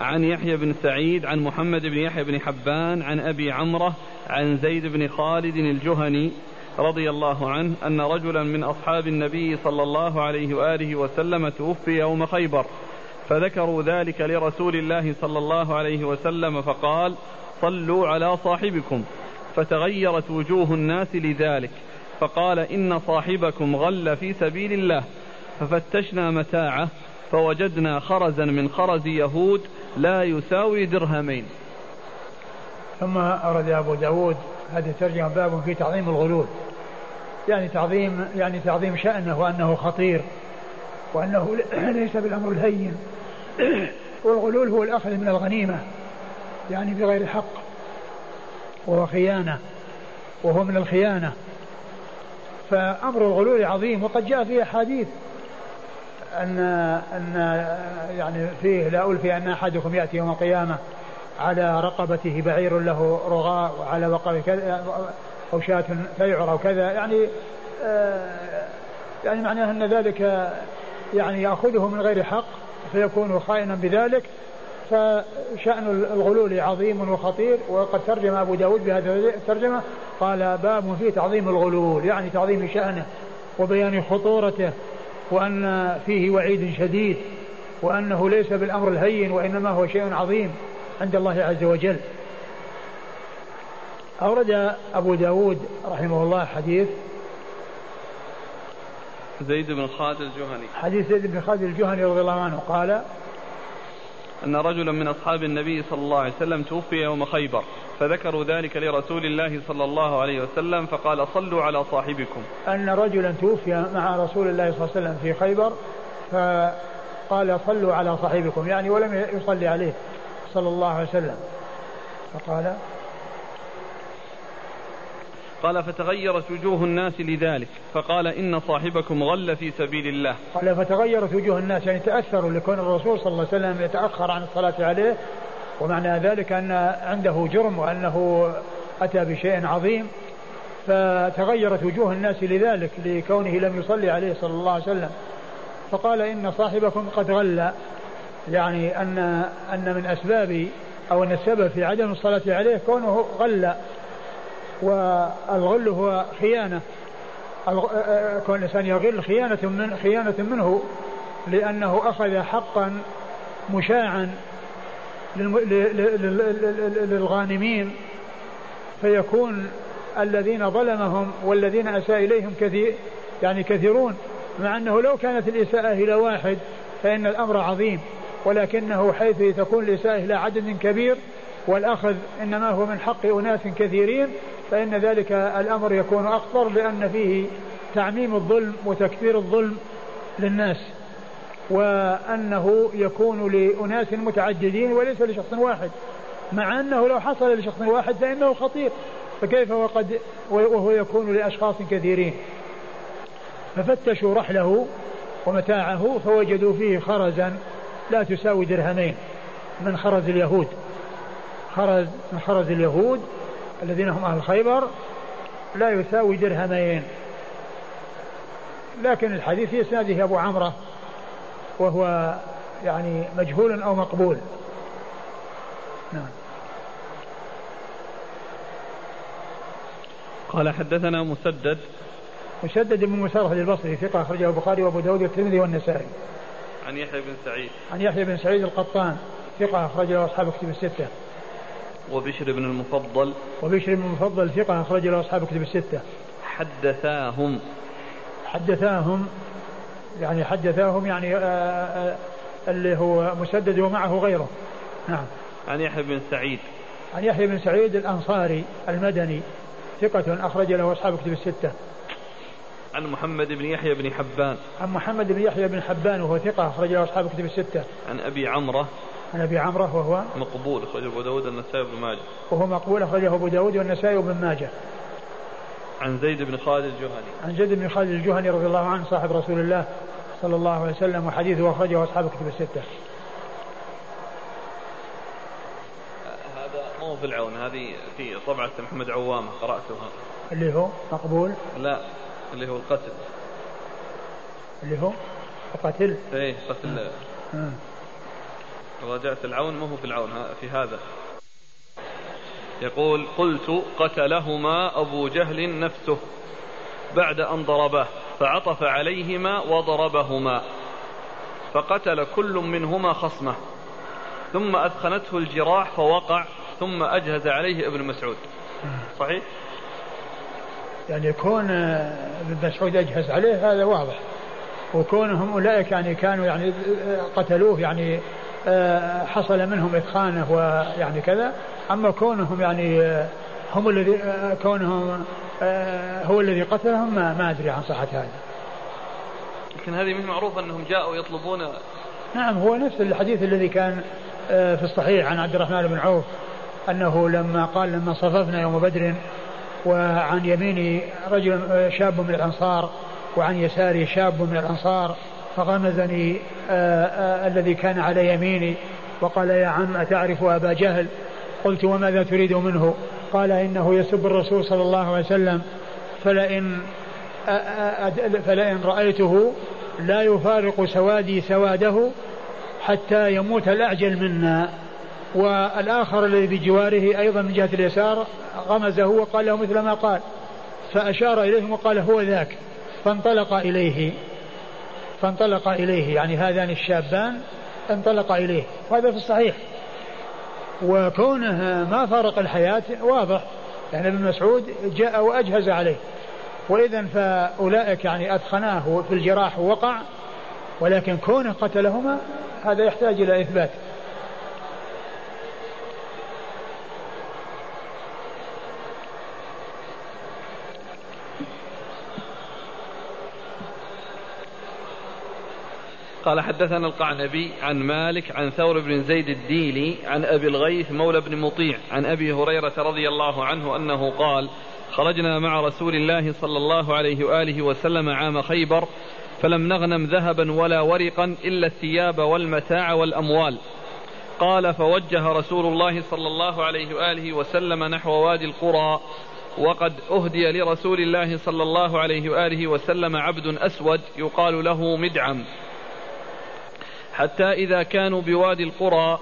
عن يحيى بن سعيد عن محمد بن يحيى بن حبان عن أبي عمرة عن زيد بن خالد الجهني رضي الله عنه أن رجلا من أصحاب النبي صلى الله عليه وآله وسلم توفي يوم خيبر فذكروا ذلك لرسول الله صلى الله عليه وسلم فقال صلوا على صاحبكم. فتغيرت وجوه الناس لذلك فقال إن صاحبكم غل في سبيل الله ففتشنا متاعه فوجدنا خرزا من خرز يهود لا يساوي درهمين. ثم أرد أبو داود هذه الترجمة باب في تعظيم الغلول. يعني تعظيم يعني تعظيم شأنه وأنه خطير وأنه ليس بالأمر الهين. والغلول هو الأخذ من الغنيمة يعني بغير حق. وهو خيانة وهو من الخيانة. فأمر الغلول عظيم وقد جاء في أحاديث أن أن يعني فيه لا ألفي أن أحدكم يأتي يوم القيامة على رقبته بعير له رغاء وعلى وقبه كذا أو شاة فيعر أو كذا. يعني يعني معناه أن ذلك يعني يأخذه من غير حق فيكون خائنا بذلك. فشأن الغلول عظيم وخطير وقد ترجم أبو داود بهذه الترجمة قال باب في تعظيم الغلول يعني تعظيم شأنه وبيان خطورته وأن فيه وعيد شديد وأنه ليس بالأمر الهين وإنما هو شيء عظيم عند الله عز وجل. أورد أبو داود رحمه الله حديث. زيد بن خالد الجهني. حديث زيد بن خالد الجهني رضي الله عنه قال أن رجلا من أصحاب النبي صلى الله عليه وسلم توفي يوم خيبر فذكروا ذلك لرسول الله صلى الله عليه وسلم فقال صلوا على صاحبكم. أن رجلا توفي مع رسول الله صلى الله عليه وسلم في خيبر فقال صلوا على صاحبكم. يعني ولم يصلي عليه صلى الله عليه وسلم. فقال قال فتغيرت وجوه الناس لذلك فقال إن صاحبكم غل في سبيل الله قال فتغيرت وجوه الناس يعني تأثروا لكون الرسول صلى الله عليه وسلم يتأخر عن الصلاة عليه ومعنى ذلك أن عنده جرم وأنه أتى بشيء عظيم. فتغيرت وجوه الناس لذلك لكونه لم يصلي عليه صلى الله عليه وسلم. فقال إن صاحبكم قد غل يعني أن أن من أسباب أو أن السبب في عدم الصلاة عليه كونه غل. والغل هو خيانة. كون الإنسان يغل خيانة من خيانة منه لأنه أخذ حقا مشاعا للغانمين. فيكون الذين ظلمهم والذين أساء إليهم كثير يعني كثيرون مع أنه لو كانت الإساءة إلى واحد فإن الأمر عظيم. ولكنه حيث تكون الإساءة إلى عدد كبير والأخذ إنما هو من حق أناس كثيرين فإن ذلك الأمر يكون أخطر لأن فيه تعميم الظلم وتكثير الظلم للناس وأنه يكون لأناس متعددين وليس لشخص واحد مع أنه لو حصل لشخص واحد فإنه خطير فكيف وقد وهو يكون لأشخاص كثيرين؟ ففتشوا رحله ومتاعه فوجدوا فيه خرزا لا تساوي درهمين من خرز اليهود خرز من خرز اليهود الذين هم أهل خيبر لا يساوي درهمين لكن الحديث في إسناده أبو عمرة وهو يعني مجهول أو مقبول نعم قال حدثنا مسدد مسدد بن مسرح البصري ثقة أخرجه البخاري وأبو داود والترمذي والنسائي. عن يحيى بن سعيد. عن يحيى بن سعيد القطان ثقة أخرجه أصحاب كتب الستة. وبشر بن المفضل. وبشر بن المفضل ثقة أخرجه أصحاب كتب الستة. حدثاهم. حدثاهم يعني حدثاهم يعني آآ آه، آآ آه، اللي هو مسدد ومعه غيره. نعم. عن يحيى بن سعيد. عن يحيى بن سعيد الأنصاري المدني ثقة أخرج له أصحاب كتب الستة. عن محمد بن يحيى بن حبان عن محمد بن يحيى بن حبان وهو ثقة أخرج له أصحاب كتب الستة عن أبي عمرة عن أبي عمرة وهو مقبول أخرجه أبو داود والنسائي وابن ماجه. وهو مقبول أخرجه أبو داود والنسائي وابن ماجه. عن زيد بن خالد الجهني. عن زيد بن خالد الجهني رضي الله عنه صاحب رسول الله صلى الله عليه وسلم وحديثه أخرجه أصحاب كتب الستة. هذا مو في العون هذه في طبعة محمد عوامة قرأتها. اللي هو مقبول؟ لا اللي هو القتل. اللي هو القتل؟ إيه قتل. آه. راجعت العون ما هو في العون في هذا. يقول قلت قتلهما أبو جهل نفسه بعد أن ضربه فعطف عليهما وضربهما فقتل كل منهما خصمه ثم أثخنته الجراح فوقع ثم أجهز عليه ابن مسعود. صحيح؟ يعني كون ابن مسعود اجهز عليه هذا واضح. وكونهم أولئك يعني كانوا يعني قتلوه يعني حصل منهم اثخانه ويعني كذا أما كونهم يعني آه، هم الذي آه، كونهم هو الذي قتلهم ما, ما أدري عن صحة هذا. لكن هذه من معروف أنهم جاءوا يطلبون نعم هو نفس الحديث الذي كان في الصحيح عن عبد الرحمن بن عوف أنه لما قال لما صففنا يوم بدر وعن يميني رجل شاب من الأنصار وعن يساري شاب من الأنصار فغمزني آه، آه، الذي كان على يميني وقال يا عم أتعرف أبا جهل؟ قلت وماذا تريد منه؟ قال إنه يسب الرسول صلى الله عليه وسلم فلئن فلئن رأيته لا يفارق سوادي سواده حتى يموت الأعجل منا. والآخر الذي بجواره أيضا من جهة اليسار غمزه وقال له مثل ما قال فأشار إليهم وقال هو ذاك. فانطلق إليه. فانطلق إليه يعني هذان الشابان انطلق إليه. وهذا في الصحيح. وكونه ما فارق الحياة واضح. يعني ابن مسعود جاء وأجهز عليه. وإذا فأولئك يعني أثخناه في الجراح ووقع ولكن كونه قتلهما هذا يحتاج إلى إثبات. قال حدثنا القعنبي عن مالك عن ثور بن زيد الديلي عن أبي الغيث مولى بن مطيع عن أبي هريرة رضي الله عنه أنه قال خرجنا مع رسول الله صلى الله عليه وآله وسلم عام خيبر فلم نغنم ذهبا ولا ورقا إلا الثياب والمتاع والأموال. قال فوجه رسول الله صلى الله عليه وآله وسلم نحو وادي القرى وقد أهدي لرسول الله صلى الله عليه وآله وسلم عبد أسود يقال له مدعم. حتى إذا كانوا بوادي القرى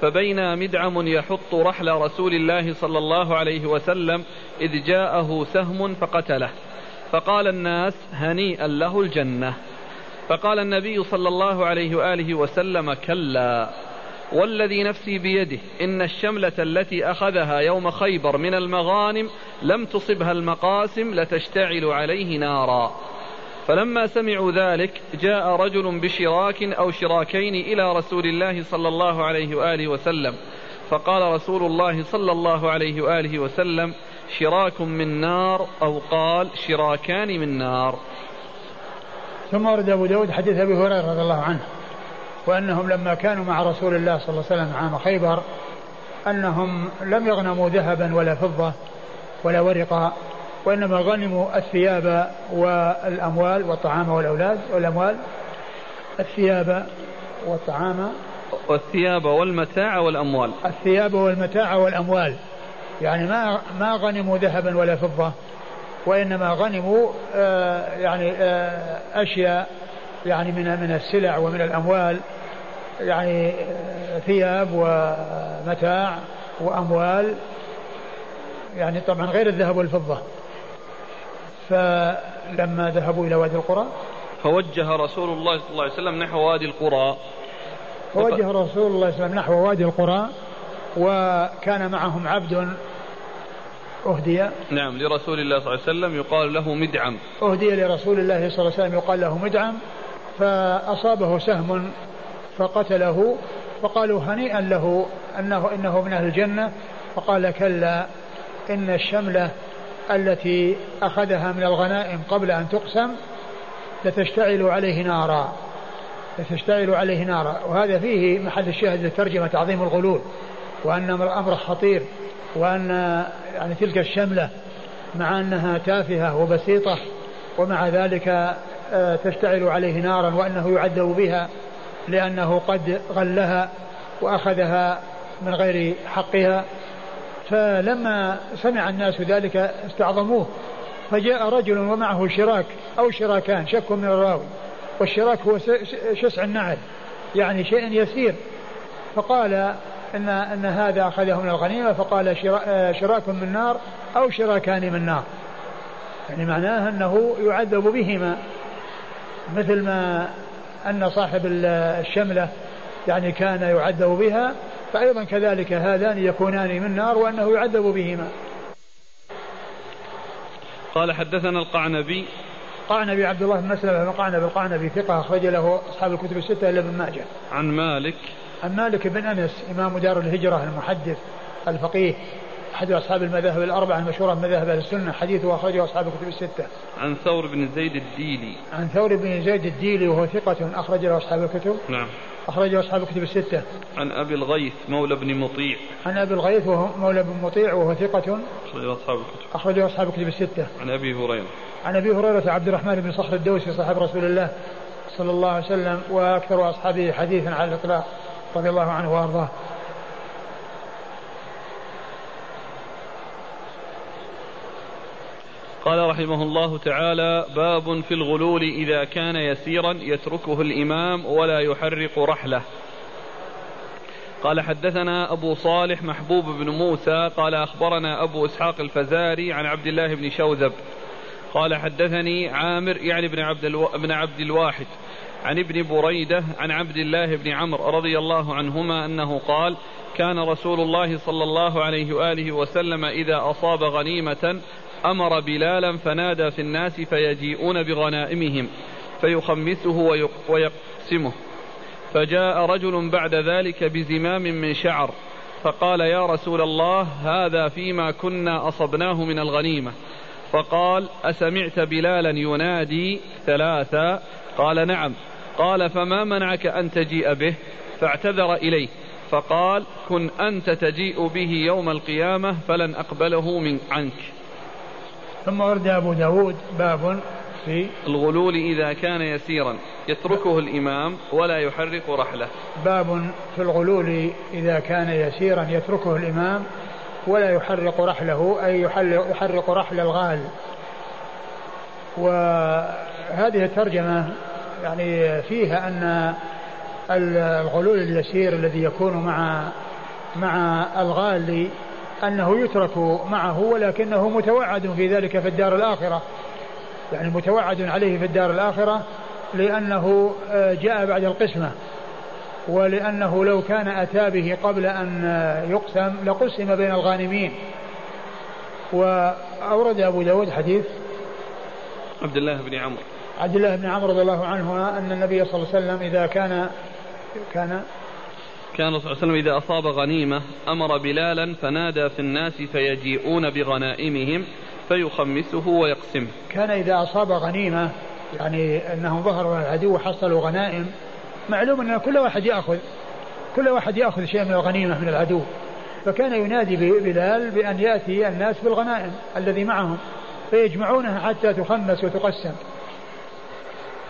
فبينا مدعم يحط رحل رسول الله صلى الله عليه وسلم إذ جاءه سهم فقتله. فقال الناس هنيئا له الجنة. فقال النبي صلى الله عليه وآله وسلم كلا. والذي نفسي بيده إن الشملة التي أخذها يوم خيبر من المغانم لم تصبها المقاسم لتشتعل عليه نارا. فلما سمعوا ذلك جاء رجل بشراك أو شراكين إلى رسول الله صلى الله عليه وآله وسلم. فقال رسول الله صلى الله عليه وآله وسلم شراك من نار أو قال شراكان من نار ثم ورد أبو داود حديث أبي هريرة رضي الله عنه وأنهم لما كانوا مع رسول الله صلى الله عليه وسلم عام خيبر أنهم لم يغنموا ذهبا ولا فضة ولا ورقا وإنما غنموا الثياب والأموال والطعام والأولاد والأموال الثياب والطعام والثياب والمتاع والأموال. الثياب والمتاع والأموال. يعني ما ما غنموا ذهبا ولا فضة وإنما غنموا آه يعني آه أشياء يعني من من السلع ومن الأموال. يعني آه ثياب ومتاع وأموال. يعني طبعا غير الذهب والفضة. فلما ذهبوا إلى وادي القرى؟ فوجه رسول الله صلى الله عليه وسلم نحو وادي القرى. فوجه رسول الله صلى الله عليه وسلم نحو وادي القرى وكان معهم عبد أهدي. نعم لرسول الله صلى الله عليه وسلم يقال له مدعم. أهدي لرسول الله صلى الله عليه وسلم يقال له مدعم. فأصابه سهم فقتله فقالوا هنيئا له أنه إنه من أهل الجنة. فقال كلا إن الشملة التي أخذها من الغنائم قبل أن تقسم لتشتعل عليه نارا. لتشتعل عليه نارا. وهذا فيه محل الشاهد للترجمة تعظيم الغلول وأن الأمر خطير وأن يعني تلك الشملة مع أنها تافهة وبسيطة ومع ذلك آه، تشتعل عليه نارا وأنه يعذب بها لأنه قد غلها وأخذها من غير حقها. فلما سمع الناس ذلك استعظموه فجاء رجل ومعه شراك أو شراكان شك من الراوي والشراك هو شسع النعل يعني شيء يسير. فقال ان إن هذا اخذه من الغنيمة فقال شراك من نار أو شراكان من نار. يعني معناه أنه يعذب بهما مثل ما أن صاحب الشملة يعني كان يعذب بها فأيضا كذلك هذان يكونان من نار وأنه يعذب بهما. قال حدثنا القعنبي. قعنبي عبد الله بن مسلمة بن قعنبي القعنبي ثقة أخرج له أصحاب الكتب الستة إلا ابن ماجه. عن مالك. عن مالك بن أنس إمام دار الهجرة المحدث الفقيه. أحد أصحاب المذاهب الأربعة المشهورة من مذاهب أهل السنة حديثه أخرجه أصحاب الكتب الستة. عن ثور بن زيد الديلي. عن ثور بن زيد الديلي وهو ثقة أخرج له أصحاب الكتب. نعم. أخرجه أصحاب الكتب الستة. عن أبي الغيث مولى بن مطيع. عن أبي الغيث وهو مولى بن مطيع وهو ثقة. أخرجه أصحاب الكتب. أخرجه أصحاب الكتب الستة. عن أبي هريرة. عن أبي هريرة عبد الرحمن بن صخر الدوسي صاحب رسول الله صلى الله عليه وسلم وأكثر أصحابه حديثا على الإطلاق رضي الله عنه وأرضاه. قال رحمه الله تعالى باب في الغلول إذا كان يسيرا يتركه الإمام ولا يحرق رحله. قال حدثنا أبو صالح محبوب بن موسى قال أخبرنا أبو إسحاق الفزاري عن عبد الله بن شوذب. قال حدثني عامر يعني بن عبد, ألو... بن عبد الواحد عن ابن بريدة عن عبد الله بن عمرو رضي الله عنهما أنه قال كان رسول الله صلى الله عليه وآله وسلم إذا أصاب غنيمة أمر بلالا فنادى في الناس فيجيئون بغنائمهم فيخمسه ويقسمه. فجاء رجل بعد ذلك بزمام من شعر فقال يا رسول الله هذا فيما كنا أصبناه من الغنيمة. فقال أسمعت بلالا ينادي ثلاثا قال نعم. قال فما منعك أن تجيء به؟ فاعتذر إليه. فقال كن أنت تجيء به يوم القيامة فلن أقبله من عنك. ثم ورد أبو داود باب في الغلول إذا كان يسيرا. يتركه الإمام ولا يحرق رحله. باب في الغلول إذا كان يسيرا. يتركه الإمام ولا يحرق رحله أي يحرق رحل الغال. وهذه الترجمة يعني فيها أن الغلول اليسير الذي يكون مع مع الغال أنه يترك معه ولكنه متوعد في ذلك في الدار الآخرة. يعني متوعد عليه في الدار الآخرة لأنه آه، جاء بعد القسمة. ولأنه لو كان أتى به قبل أن يقسم لقسم بين الغانمين. وأورد أبو داود حديث عبد الله بن عمرو. عبد الله بن عمرو رضي الله عنهما أن النبي صلى الله عليه وسلم إذا كان كان كان صلى الله عليه وسلم إذا أصاب غنيمة أمر بلالا فنادى في الناس فيجيئون بغنائمهم فيخمسه ويقسمه كان إذا أصاب غنيمة يعني أنهم ظهروا العدو وحصلوا غنائم معلوم أن كل واحد يأخذ كل واحد يأخذ شيء من الغنيمة من العدو. فكان ينادي بلال بأن يأتي الناس بالغنائم الذي معهم فيجمعونها حتى تخمس وتقسم.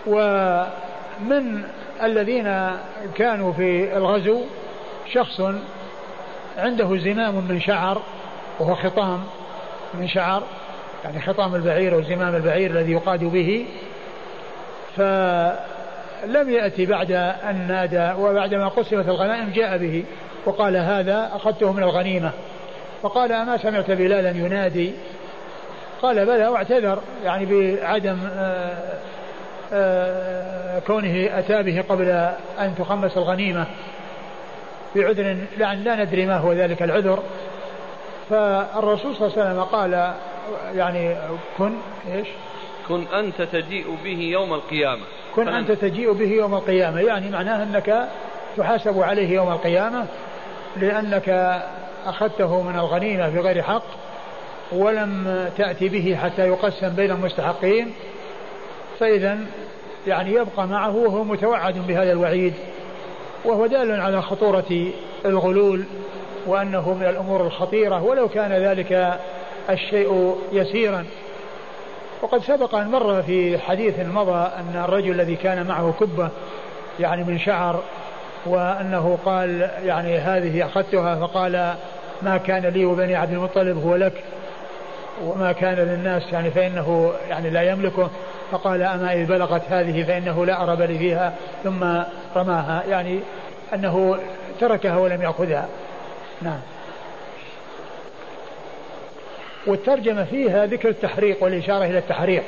و من الذين كانوا في الغزو شخص عنده زمام من شعر وهو خطام من شعر يعني خطام البعير أو زمام البعير الذي يقاد به. فلم يأتي بعد أن نادى وبعدما قسمت الغنائم جاء به وقال هذا أخذته من الغنيمة. فقال أما سمعت بلالا ينادي؟ قال بلى واعتذر يعني بعدم آه، كونه أتى به قبل أن تخمس الغنيمة بعذر لا ندري ما هو ذلك العذر. فالرسول صلى الله عليه وسلم قال يعني كن إيش؟ كن أنت تجيء به يوم القيامة. كن أنت تجيء به يوم القيامة. يعني معناه أنك تحاسب عليه يوم القيامة لأنك أخذته من الغنيمة بغير حق ولم تأتي به حتى يقسم بين المستحقين فإذا يعني يبقى معه وهو متوعد بهذا الوعيد وهو دال على خطورة الغلول وأنه من الأمور الخطيرة ولو كان ذلك الشيء يسيرا. وقد سبق أن مر في حديث مضى أن الرجل الذي كان معه كبة يعني من شعر وأنه قال يعني هذه أخذتها فقال ما كان لي وبني عبد المطلب هو لك وما كان للناس يعني فإنه يعني لا يملكه. فقال أما إذ بلغت هذه فإنه لا أرى بل فيها ثم رماها يعني أنه تركها ولم يأخذها. نعم. والترجمة فيها ذكر التحريق والإشارة إلى التحريق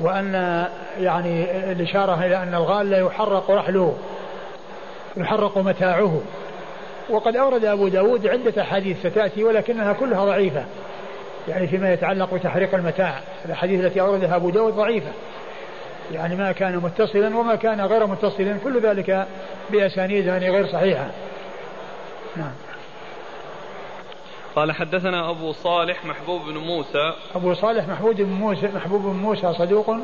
وأن يعني الإشارة إلى أن الغال لا يحرق رحله يحرق متاعه. وقد أورد أبو داود عدة أحاديث ستأتي ولكنها كلها ضعيفة. يعني فيما يتعلق بتحريق المتاع. الأحاديث التي أوردها أبو داود ضعيفة. يعني ما كان متصلا وما كان غير متصل كل ذلك بأسانيد يعني غير صحيحة. نعم. قال حدثنا أبو صالح محبوب بن موسى. أبو صالح محبوب بن موسى محبوب بن موسى صدوق.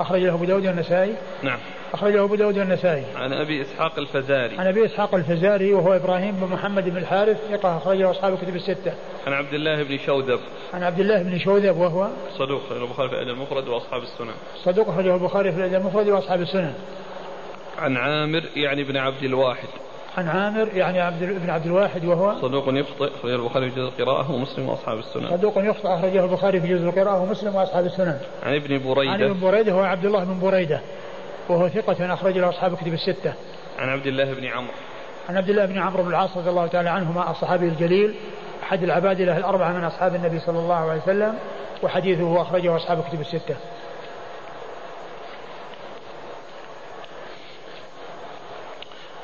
أخرج له أبو داود النسائي نعم. أخرج له أبو داود النسائي عن أبي إسحاق الفزاري. عن أبي إسحاق الفزاري وهو إبراهيم بن محمد بن الحارث ثقة أخرجه أصحاب الكتب الستة. عن عبد الله بن شوذب. عن عبد الله بن شوذب وهو؟ صدوق أخرجه البخاري في الأدب المفرد وأصحاب السنن. صدوق أخرجه البخاري في الأدب المفرد وأصحاب السنن. عن عامر يعني بن عبد الواحد. عن عامر يعني عبد بن عبد الواحد وهو صدوق يخطئ أخرجه البخاري في جزء القراءة ومسلم وأصحاب السنن. صدوق يخطئ أخرجه البخاري في جزء القراءة ومسلم وأصحاب السنن. عن ابن بريدة. عن ابن بريدة هو عبد الله بن بريدة وهو ثقة أخرج له أصحاب الكتب الستة. عن عبد الله بن عمرو. عن عبد الله بن عمرو بن العاص رضي الله تعالى عنهما الصحابي الجليل أحد العباد له الأربعة من أصحاب النبي صلى الله عليه وسلم وحديثه أخرجه أصحاب الكتب الستة.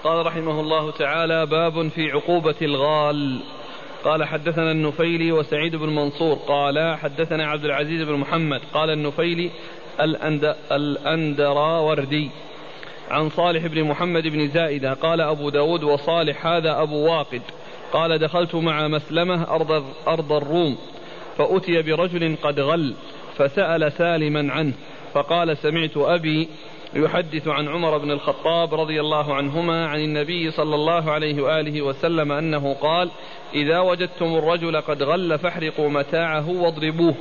قال رحمه الله تعالى باب في عقوبة الغال. قال حدثنا النفيلي وسعيد بن منصور. قال حدثنا عبد العزيز بن محمد. قال النفيلي الأند الأندراوردي عن صالح بن محمد بن زائدة. قال أبو داود وصالح هذا أبو واقد. قال دخلت مع مسلمة أرض, أرض الروم فأتي برجل قد غل فسأل سالما عنه فقال سمعت أبي يحدث عن عمر بن الخطاب رضي الله عنهما عن النبي صلى الله عليه وآله وسلم أنه قال: إذا وجدتم الرجل قد غل فاحرقوا متاعه واضربوه.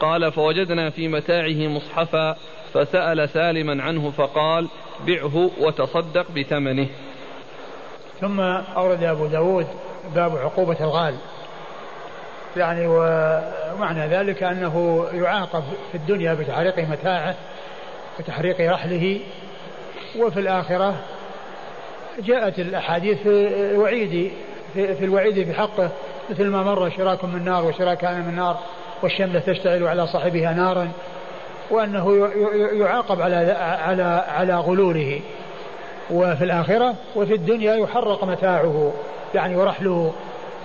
قال فوجدنا في متاعه مصحفا فسأل سالما عنه فقال: بعه وتصدق بثمنه. ثم أورد أبو داود باب عقوبة الغال يعني ومعنى ذلك أنه يعاقب في الدنيا بتحريق متاعه وتحريق رحله وفي الآخرة جاءت الأحاديث في الوعيد في, في الوعيد في حقه مثل ما مر شراك من نار وشراكان من نار والشملة تشتعل على صاحبها نارا وأنه يعاقب على على على غلوله. وفي الآخرة وفي الدنيا يحرق متاعه يعني ورحله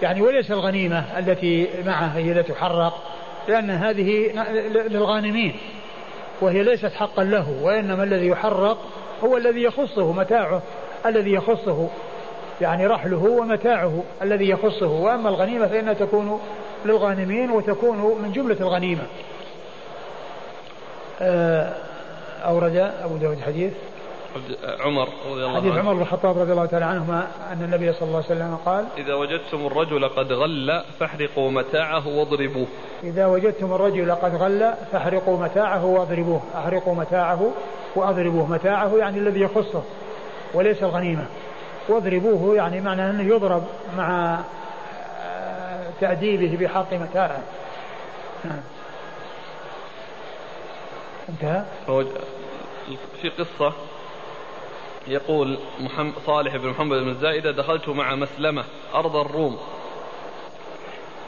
يعني وليس الغنيمة التي معه هي التي تحرق لأن هذه للغانمين. وهي ليست حقا له وإنما الذي يحرق هو الذي يخصه متاعه الذي يخصه يعني رحله ومتاعه الذي يخصه. وأما الغنيمة فإنها تكون للغانمين وتكون من جملة الغنيمة. آه، أورد أبو داود حديث. عمر رضي الله حديث عمر بن الخطاب رضي الله تعالى عنهما أن النبي صلى الله عليه وسلم قال إذا وجدتم الرجل قد غل فاحرقوا متاعه واضربوه. إذا وجدتم الرجل قد غل فاحرقوا متاعه واضربوه. أحرقوا متاعه وأضربوه. متاعه يعني الذي يخصه وليس الغنيمة. واضربوه يعني معنى أنه يضرب مع آه، تأديبه بحق متاعه. نعم. انتهى؟ في قصة يقول محمد صالح بن محمد بن زائدة دخلت مع مسلمة أرض الروم.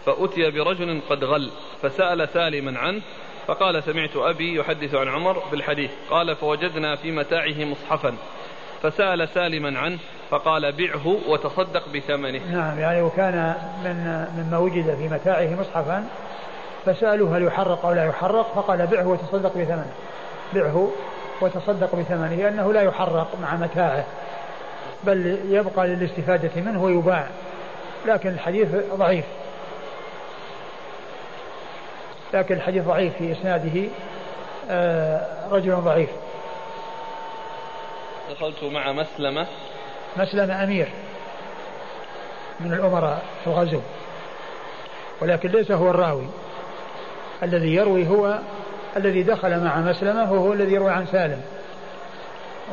فأتي برجل قد غل فسأل سالما عنه فقال سمعت أبي يحدث عن عمر بالحديث. قال فوجدنا في متاعه مصحفا. فسأل سالما عنه فقال بعه وتصدق بثمنه. نعم يعني وكان من مما وجد في متاعه مصحفا فسألوه هل يحرق أو لا يحرق فقال بعه وتصدق بثمنه. بعه وتصدق بثمنه لأنه لا يحرق مع متاعه بل يبقى للاستفادة منه ويباع. لكن الحديث ضعيف. لكن الحديث ضعيف في إسناده آه، رجل ضعيف. دخلت مع مسلمة. مسلمة أمير من الأمراء في الغزو ولكن ليس هو الراوي. الذي يروي هو الذي دخل مع مسلمة وهو الذي يروي عن سالم.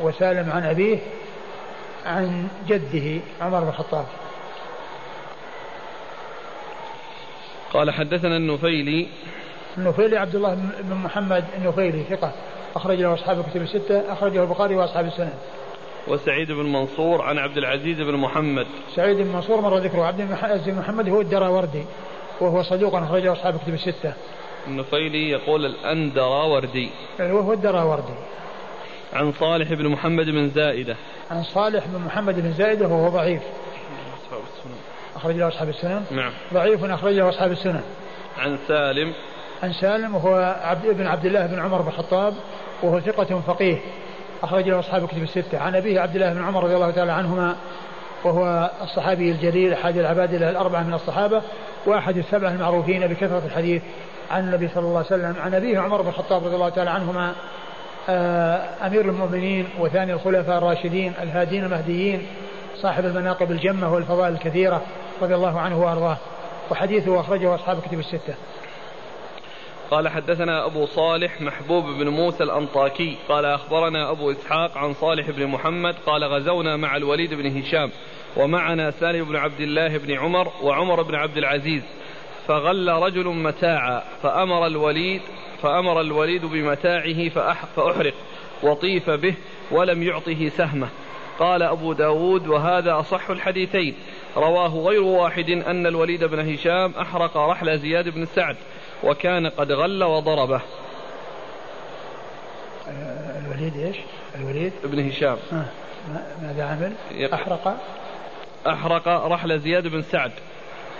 وسالم عن أبيه عن جده عمر بن الخطاب. قال حدثنا النفيلي. النفيلي عبد الله بن محمد النفيلي ثقة. أخرج له أصحاب الكتب الستة أخرجه البخاري وأصحاب السنن وسعيد بن منصور عن عبد العزيز بن محمد. سعيد بن منصور مر ذكره. عبد العزيز بن محمد هو الدراوردي وهو صدوق أخرجه أصحاب الكتب الستة. النفيلي يقول الأندراوردي. يعني وهو الدراوردي. عن صالح بن محمد بن زائدة. عن صالح بن محمد بن زائدة وهو ضعيف. أخرج له أصحاب السنن. نعم. ضعيف أخرج له أصحاب السنن. عن سالم. عن سالم وهو عبد ابن عبد الله بن عمر بن الخطاب وهو ثقة فقيه. أخرج له أصحاب الكتب الستة. عن أبيه عبد الله بن عمر رضي الله تعالى عنهما وهو الصحابي الجليل أحد العباد الأربعة من الصحابة وأحد السبعة المعروفين بكثرة الحديث عن النبي صلى الله عليه وسلم عن أبيه عمر بن الخطاب رضي الله تعالى عنهما آه، أمير المؤمنين وثاني الخلفاء الراشدين الهادين المهديين صاحب المناقب الجمة والفضائل الكثيرة رضي الله عنه وأرضاه. وحديثه أخرجه أصحاب الكتب الستة. قال حدثنا أبو صالح محبوب بن موسى الأنطاكي. قال أخبرنا أبو إسحاق عن صالح بن محمد. قال غزونا مع الوليد بن هشام ومعنا سالم بن عبد الله بن عمر وعمر بن عبد العزيز. فغل رجل متاعا فأمر الوليد فأمر الوليد بمتاعه فأحرق وطيف به ولم يعطه سهمة قال أبو داود وهذا أصح الحديثين رواه غير واحد أن الوليد بن هشام أحرق رحل زياد بن سعد وكان قد غل وضربه آه، الوليد إيش؟ الوليد ابن هشام آه. ماذا عمل؟ أحرق أحرق رحل زياد بن سعد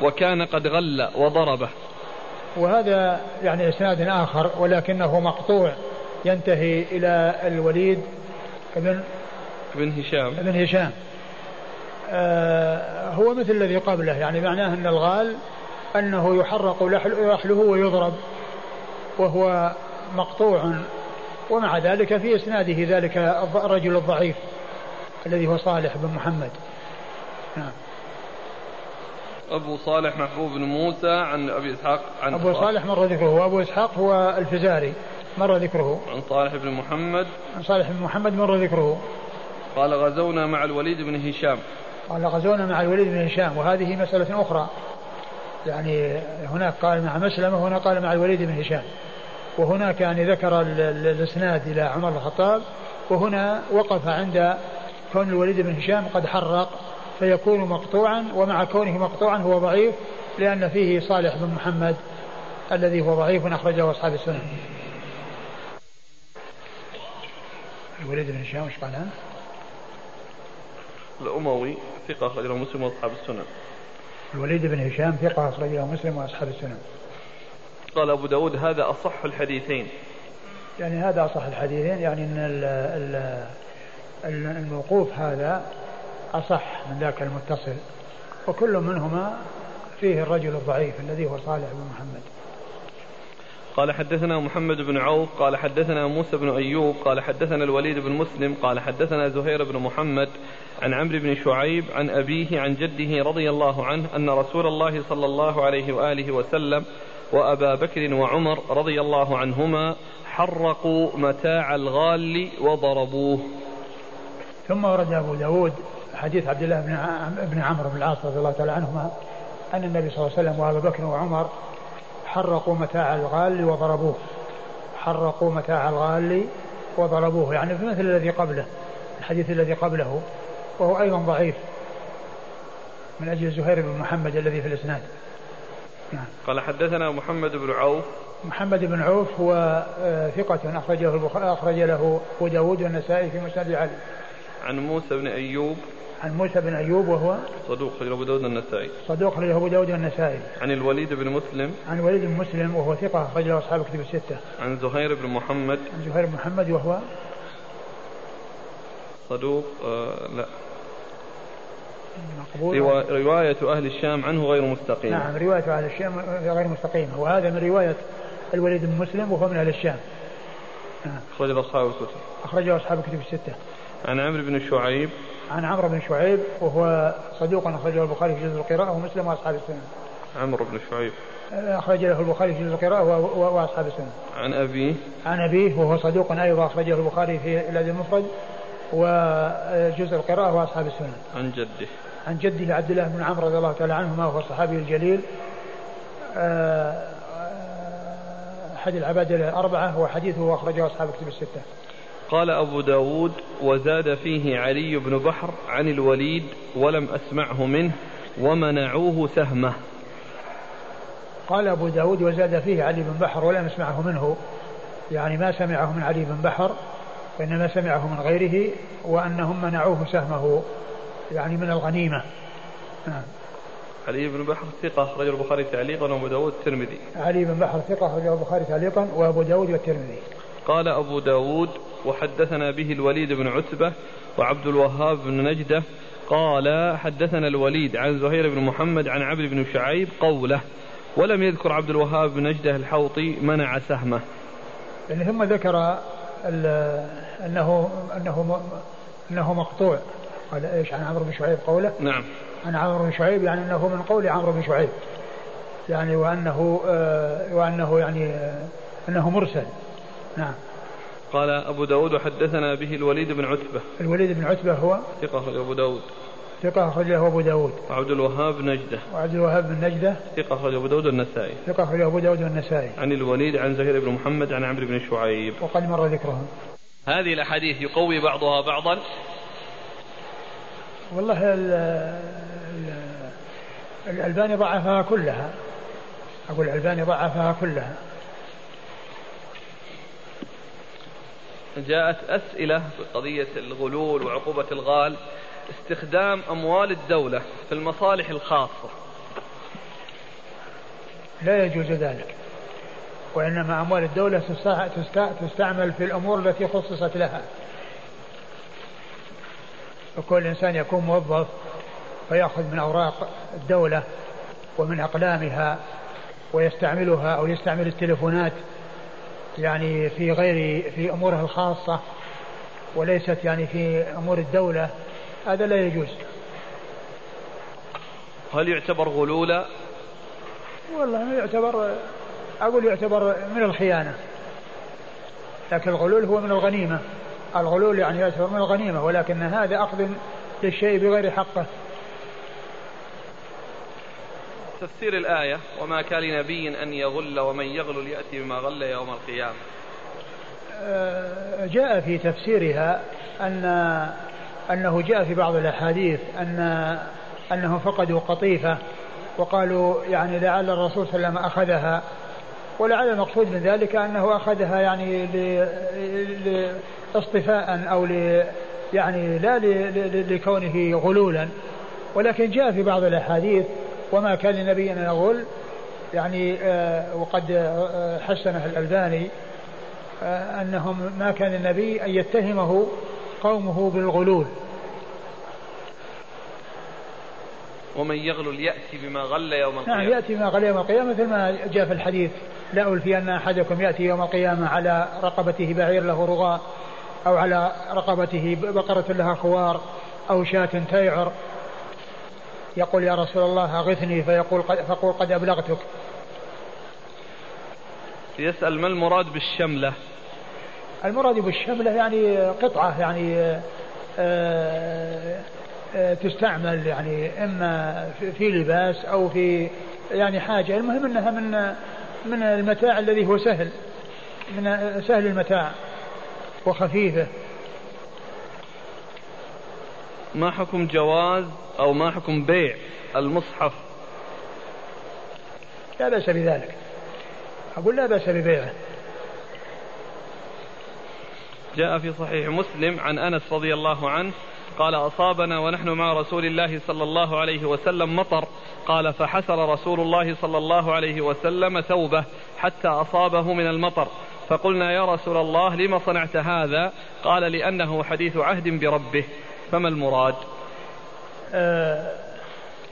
وكان قد غل وضربه. وهذا يعني إسناد آخر ولكنه مقطوع ينتهي إلى الوليد ابن ابن هشام. ابن هشام. آه هو مثل الذي قبله يعني معناه أن الغال أنه يحرق لحله ويضرب وهو مقطوع. ومع ذلك في إسناده ذلك الرجل الضعيف الذي هو صالح بن محمد. نعم. أبو صالح محبوب بن موسى عن أبي إسحاق عن أبو صالح مر ذكره. وأبو إسحاق هو الفزاري. مر ذكره. عن صالح بن محمد. عن صالح بن محمد مر ذكره. قال غزونا مع الوليد بن هشام. قال غزونا مع الوليد بن هشام. وهذه مسألة أخرى. يعني هناك قال مع مسلمة وهنا قال مع الوليد بن هشام. وهناك يعني ذكر الإسناد إلى عمر الخطاب. وهنا وقف عند كون الوليد بن هشام قد حرق. فيكون مقطوعا ومع كونه مقطوعا هو ضعيف لأن فيه صالح بن محمد الذي هو ضعيف أخرجه أصحاب السنن الوليد بن هشام إيش قال الأموي ثقة أخرجه مسلم وأصحاب السنن الوليد بن هشام ثقة أخرجه مسلم وأصحاب السنن قال أبو داود هذا أصح الحديثين. يعني هذا أصح الحديثين يعني أن الموقوف هذا أصح من ذاك المتصل. وكل منهما فيه الرجل الضعيف الذي هو صالح بن محمد. قال حدثنا محمد بن عوف قال حدثنا موسى بن أيوب قال حدثنا الوليد بن مسلم قال حدثنا زهير بن محمد عن عمرو بن شعيب عن أبيه عن جده رضي الله عنه أن رسول الله صلى الله عليه وآله وسلم وأبا بكر وعمر رضي الله عنهما حرقوا متاع الغال وضربوه. ثم ورد أبو داود حديث عبد الله بن بن عمرو بن العاص رضي الله تعالى عنهما أن النبي صلى الله عليه وسلم وأبو بكر وعمر حرقوا متاع الغال وضربوه. حرقوا متاع الغال وضربوه يعني في مثل الذي قبله الحديث الذي قبله وهو أيضا ضعيف. من أجل زهير بن محمد الذي في الإسناد. نعم. قال حدثنا محمد بن عوف. محمد بن عوف هو آه، ثقة أخرجه البخاري أخرج له أبو داود والنسائي في مسند علي. عن موسى بن أيوب. عن موسى بن أيوب وهو صدوق خرج أبو داود النسائي. صدوق خرج أبو داود النسائي. عن الوليد بن مسلم. عن الوليد بن مسلم وهو ثقة خرج له أصحاب كتب الستة. عن زهير بن محمد. عن زهير بن محمد وهو صدوق آه لا. مقبول. رواية أهل الشام عنه غير مستقيمة نعم رواية أهل الشام غير مستقيمة وهذا من رواية الوليد بن مسلم وهو من أهل الشام. نعم. أخرج أصحاب الكتب. أخرجه أصحاب الكتب الستة. عن عمرو بن شعيب. عن عمرو بن شعيب وهو صدوق أخرجه البخاري في جزء القراءة ومسلم وأصحاب السنة. عمرو بن شعيب. أخرج له البخاري في جزء القراءة وأصحاب السنة. عن أبيه. عن أبيه وهو صدوق أيضا أخرجه البخاري في الأدب المفرد وجزء القراءة وأصحاب السنة. عن جده. عن جده عبد الله بن عمرو رضي الله تعالى عنهما وهو الصحابي الجليل. آه، أحد العباد الأربعة وحديثه أخرجه أصحاب الكتب الستة. قال أبو داود وزاد فيه علي بن بحر عن الوليد ولم أسمعه منه ومنعوه سهمه. قال أبو داود وزاد فيه علي بن بحر ولم يسمعه منه. يعني ما سمعه من علي بن بحر وإنما سمعه من غيره وأنهم منعوه سهمه. يعني من الغنيمة. نعم. علي بن بحر ثقة أخرجه البخاري تعليقا وأبو داود الترمذي. علي بن بحر ثقة أخرجه البخاري تعليقا وأبو داود والترمذي قال أبو داود وحدثنا به الوليد بن عتبة وعبد الوهاب بن نجدة قال حدثنا الوليد عن زهير بن محمد عن عبد بن شعيب قوله ولم يذكر عبد الوهاب بن نجدة الحوطي منع سهمه. يعني ثم ذكر أنه أنه أنه مقطوع. قال إيش عن عمرو بن شعيب قوله؟ نعم. عن عمرو بن شعيب يعني أنه من قول عمرو بن شعيب. يعني وأنه آه وأنه يعني آه أنه مرسل. نعم. قال أبو داود وحدثنا به الوليد بن عتبة. الوليد بن عتبة هو ثقة أخرج أبو داود. ثقة أخرج له أبو داود. وعبد الوهاب بن نجدة. وعبد الوهاب بن نجدة. ثقة أخرج أبو داود والنسائي. ثقة أخرج أبو داود والنسائي. عن الوليد عن زهير بن محمد عن عمرو بن شعيب. وقد مر ذكرهم. هذه الأحاديث يقوي بعضها بعضا. والله ال الألباني ضعفها كلها. أقول الألباني ضعفها كلها. جاءت أسئلة بقضية الغلول وعقوبة الغال استخدام أموال الدولة في المصالح الخاصة. لا يجوز ذلك وإنما أموال الدولة تستعمل في الأمور التي خصصت لها. وكل إنسان يكون موظف فيأخذ من أوراق الدولة ومن أقلامها ويستعملها أو يستعمل التلفونات يعني في غير في أمورها الخاصة وليست يعني في أمور الدولة هذا لا يجوز. هل يعتبر غلولا؟ والله يعتبر أقول يعتبر من الخيانة. لكن الغلول هو من الغنيمة. الغلول يعني يعتبر من الغنيمة ولكن هذا أخذ للشيء بغير حقه. تفسير الآية وما كان لنبي أن يغل ومن يغل يأتي بما غل يوم القيامة. آه، جاء في تفسيرها أن أنه جاء في بعض الأحاديث أن أنهم فقدوا قطيفة وقالوا يعني لعل الرسول صلى الله عليه وسلم أخذها ولعل المقصود من ذلك أنه أخذها يعني لاصطفاء أو ل يعني لا لكونه غلولا. ولكن جاء في بعض الأحاديث وما كان لنبي أن يغل يعني آه وقد آه حسنه الألباني آه أنهم ما كان النبي أن يتهمه قومه بالغلول. ومن يغلل يأتي بما غل يوم القيامة. نعم يأتي بما غل يوم القيامة مثل ما جاء في الحديث. لا ألفي أن أحدكم يأتي يوم القيامة على رقبته بعير له رغاء أو على رقبته بقرة لها خوار أو شاة تيعر. يقول يا رسول الله أغثني فيقول قد فقول قد أبلغتك. يسأل ما المراد بالشملة؟ المراد بالشملة يعني قطعة يعني آه، آه، تستعمل يعني إما في لباس أو في يعني حاجة. المهم أنها من من المتاع الذي هو سهل من سهل المتاع وخفيفة. ما حكم جواز أو ما حكم بيع المصحف؟ لا بأس بذلك. أقول لا بأس ببيعه. جاء في صحيح مسلم عن أنس رضي الله عنه قال أصابنا ونحن مع رسول الله صلى الله عليه وسلم مطر. قال فحسر رسول الله صلى الله عليه وسلم ثوبه حتى أصابه من المطر. فقلنا يا رسول الله لم صنعت هذا؟ قال لأنه حديث عهد بربه. فما المراد؟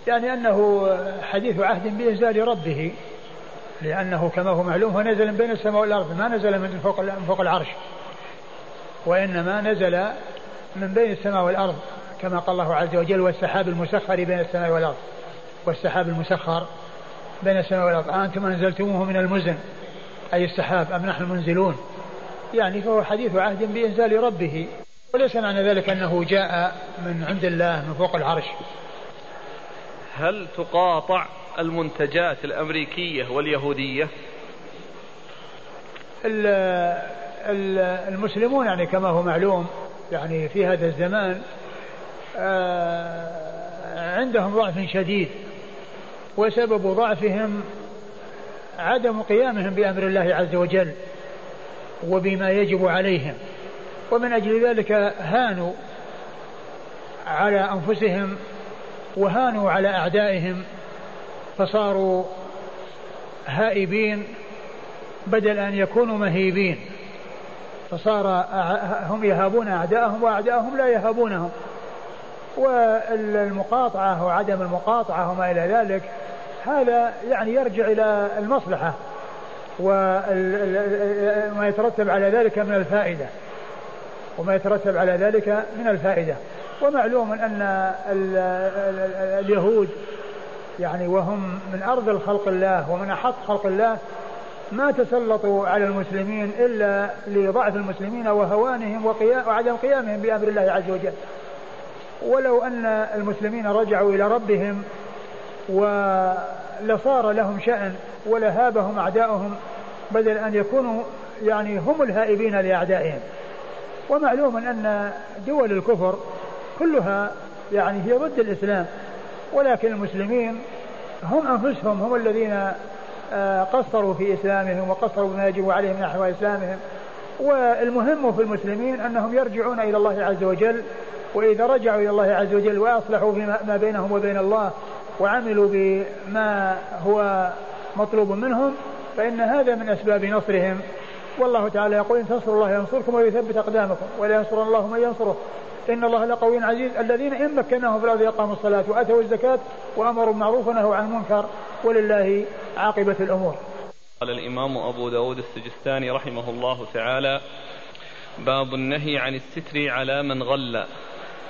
يعني أنه حديث عهد بإنزال ربه لأنه كما هو معلوم هو نزل من بين السماء والأرض ما نزل من فوق من فوق العرش وإنما نزل من بين السماء والأرض كما قال الله عز وجل والسحاب المسخر بين السماء والأرض. والسحاب المسخر بين السماء والأرض. أنتم أنزلتموه من المزن أي السحاب أم نحن المنزلون؟ يعني فهو حديث عهد بإنزال ربه. وليس معنى ذلك أنه جاء من عند الله من فوق العرش. هل تقاطع المنتجات الأمريكية واليهودية؟ المسلمون يعني كما هو معلوم يعني في هذا الزمان آه، عندهم ضعف شديد وسبب ضعفهم عدم قيامهم بأمر الله عز وجل وبما يجب عليهم. ومن أجل ذلك هانوا على أنفسهم وهانوا على أعدائهم فصاروا هائبين بدل أن يكونوا مهيبين فصار هم يهابون أعداءهم وأعداءهم لا يهابونهم. والمقاطعة وعدم المقاطعة وما إلى ذلك هذا يعني يرجع إلى المصلحة وما يترتب على ذلك من الفائدة. وما يترتب على ذلك من الفائدة. ومعلوم أن اليهود يعني وهم من أرض الخلق الله ومن أحط خلق الله ما تسلطوا على المسلمين إلا لضعف المسلمين وهوانهم وعدم قيامهم بأمر الله عز وجل. ولو أن المسلمين رجعوا إلى ربهم ولصار لهم شأن ولهابهم أعداؤهم بدل أن يكونوا يعني هم الهائبين لأعدائهم. ومعلوم أن دول الكفر كلها يعني هي ضد الإسلام ولكن المسلمين هم أنفسهم هم الذين آه، قصروا في إسلامهم وقصروا بما يجب عليهم نحو إسلامهم. والمهم في المسلمين أنهم يرجعون إلى الله عز وجل وإذا رجعوا إلى الله عز وجل وأصلحوا فيما بينهم وبين الله وعملوا بما هو مطلوب منهم فإن هذا من أسباب نصرهم. والله تعالى يقول إن تنصروا الله ينصركم ويثبت أقدامكم ولا ينصر الله من ينصره. إن الله لقوي عزيز. الذين إن مكناهم في الأرض أقاموا الصلاة وآتوا الزكاة وأمروا بالمعروف ونهوا عن المنكر ولله عاقبة الأمور. قال الإمام أبو داود السجستاني رحمه الله تعالى باب النهي عن الستر على من غل.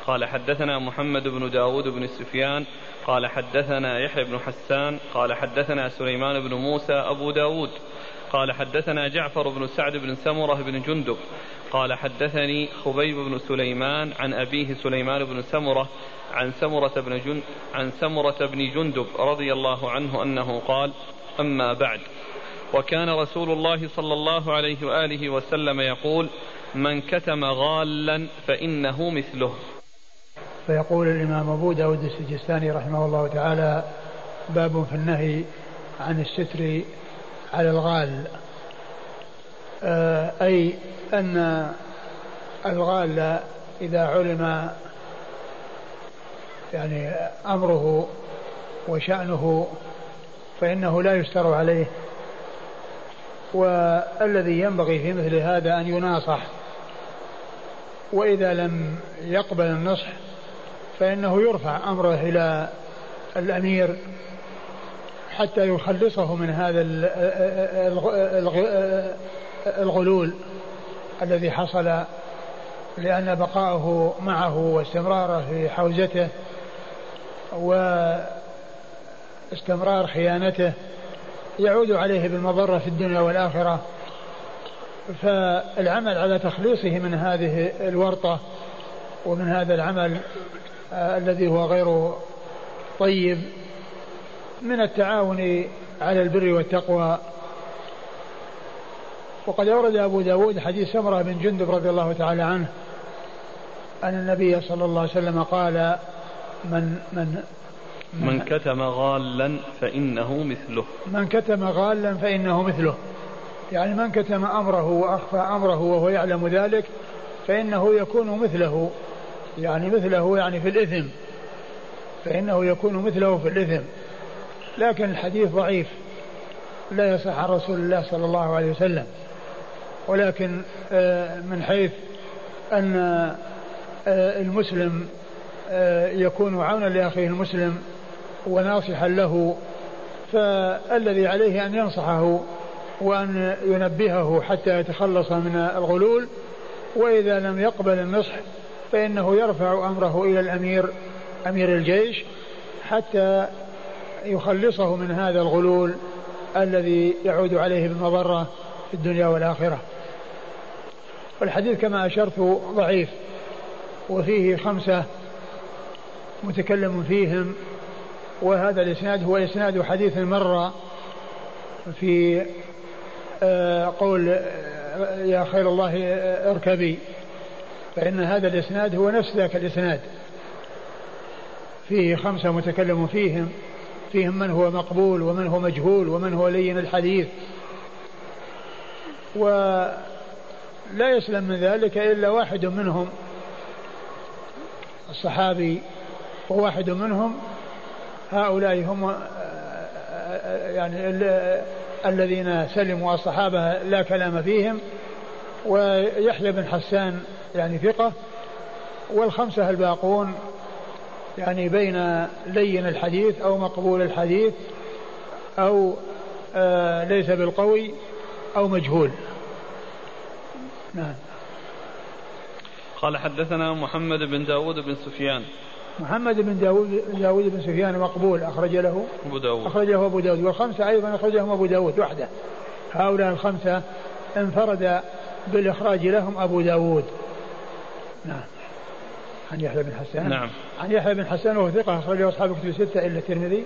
قال حدثنا محمد بن داود بن سفيان. قال حدثنا يحيى بن حسان. قال حدثنا سليمان بن موسى أبو داود. قال حدثنا جعفر بن سعد بن سمرة بن جندب. قال حدثني خبيب بن سليمان عن أبيه سليمان بن سمرة عن سمرة بن جن عن سمرة بن جندب رضي الله عنه أنه قال أما بعد. وكان رسول الله صلى الله عليه وآله وسلم يقول من كتم غالا فإنه مثله. فيقول الإمام أبو داود السجستاني رحمه الله تعالى باب في النهي عن الستر على الغال. آه، أي أن الغال إذا علم يعني أمره وشأنه فإنه لا يستر عليه. والذي ينبغي في مثل هذا أن يناصح. وإذا لم يقبل النصح فإنه يرفع أمره إلى الأمير. حتى يخلصه من هذا الغلول الذي حصل لأن بقاءه معه واستمراره في حوزته واستمرار خيانته يعود عليه بالمضرة في الدنيا والآخرة. فالعمل على تخليصه من هذه الورطة ومن هذا العمل آه الذي هو غير طيب من التعاون على البر والتقوى. وقد أورد أبو داود حديث سمرة بن جندب رضي الله تعالى عنه أن النبي صلى الله عليه وسلم قال من من من كتم غالا فإنه مثله. من كتم غالا فإنه مثله. يعني من كتم أمره وأخفى أمره وهو يعلم ذلك فإنه يكون مثله. يعني مثله يعني في الإثم. فإنه يكون مثله في الإثم. لكن الحديث ضعيف. لا يصح عن رسول الله صلى الله عليه وسلم. ولكن آه، من حيث أن آه، المسلم آه، يكون عونا لأخيه المسلم وناصحا له فالذي عليه أن ينصحه وأن ينبهه حتى يتخلص من الغلول وإذا لم يقبل النصح فإنه يرفع أمره إلى الأمير أمير الجيش حتى يخلصه من هذا الغلول الذي يعود عليه بالمضرة في الدنيا والآخرة. والحديث كما أشرت ضعيف وفيه خمسة متكلم فيهم وهذا الإسناد هو إسناد حديث مر في آه، قول آه، يا خير الله آه، اركبي. فإن هذا الإسناد هو نفس ذاك الإسناد. فيه خمسة متكلم فيهم فيهم من هو مقبول ومن هو مجهول ومن هو لين الحديث. ولا يسلم من ذلك إلا واحد منهم الصحابي وواحد منهم هؤلاء هم يعني الذين سلموا الصحابة لا كلام فيهم ويحيى بن حسان يعني ثقة والخمسة الباقون يعني بين لين الحديث أو مقبول الحديث أو آه ليس بالقوي أو مجهول. نعم. قال حدثنا محمد بن داود بن سفيان. محمد بن داود, داود بن سفيان مقبول أخرج له. أبو داود. أخرج له أبو داود. والخمسة أيضا أخرج لهم أبو داود وحده. هؤلاء الخمسة انفرد بالإخراج لهم أبو داود. نعم. عن يحيى بن حسان نعم. عن يحيى بن حسان وهو ثقة أخرجه أصحاب الكتب الستة إلا الترمذي.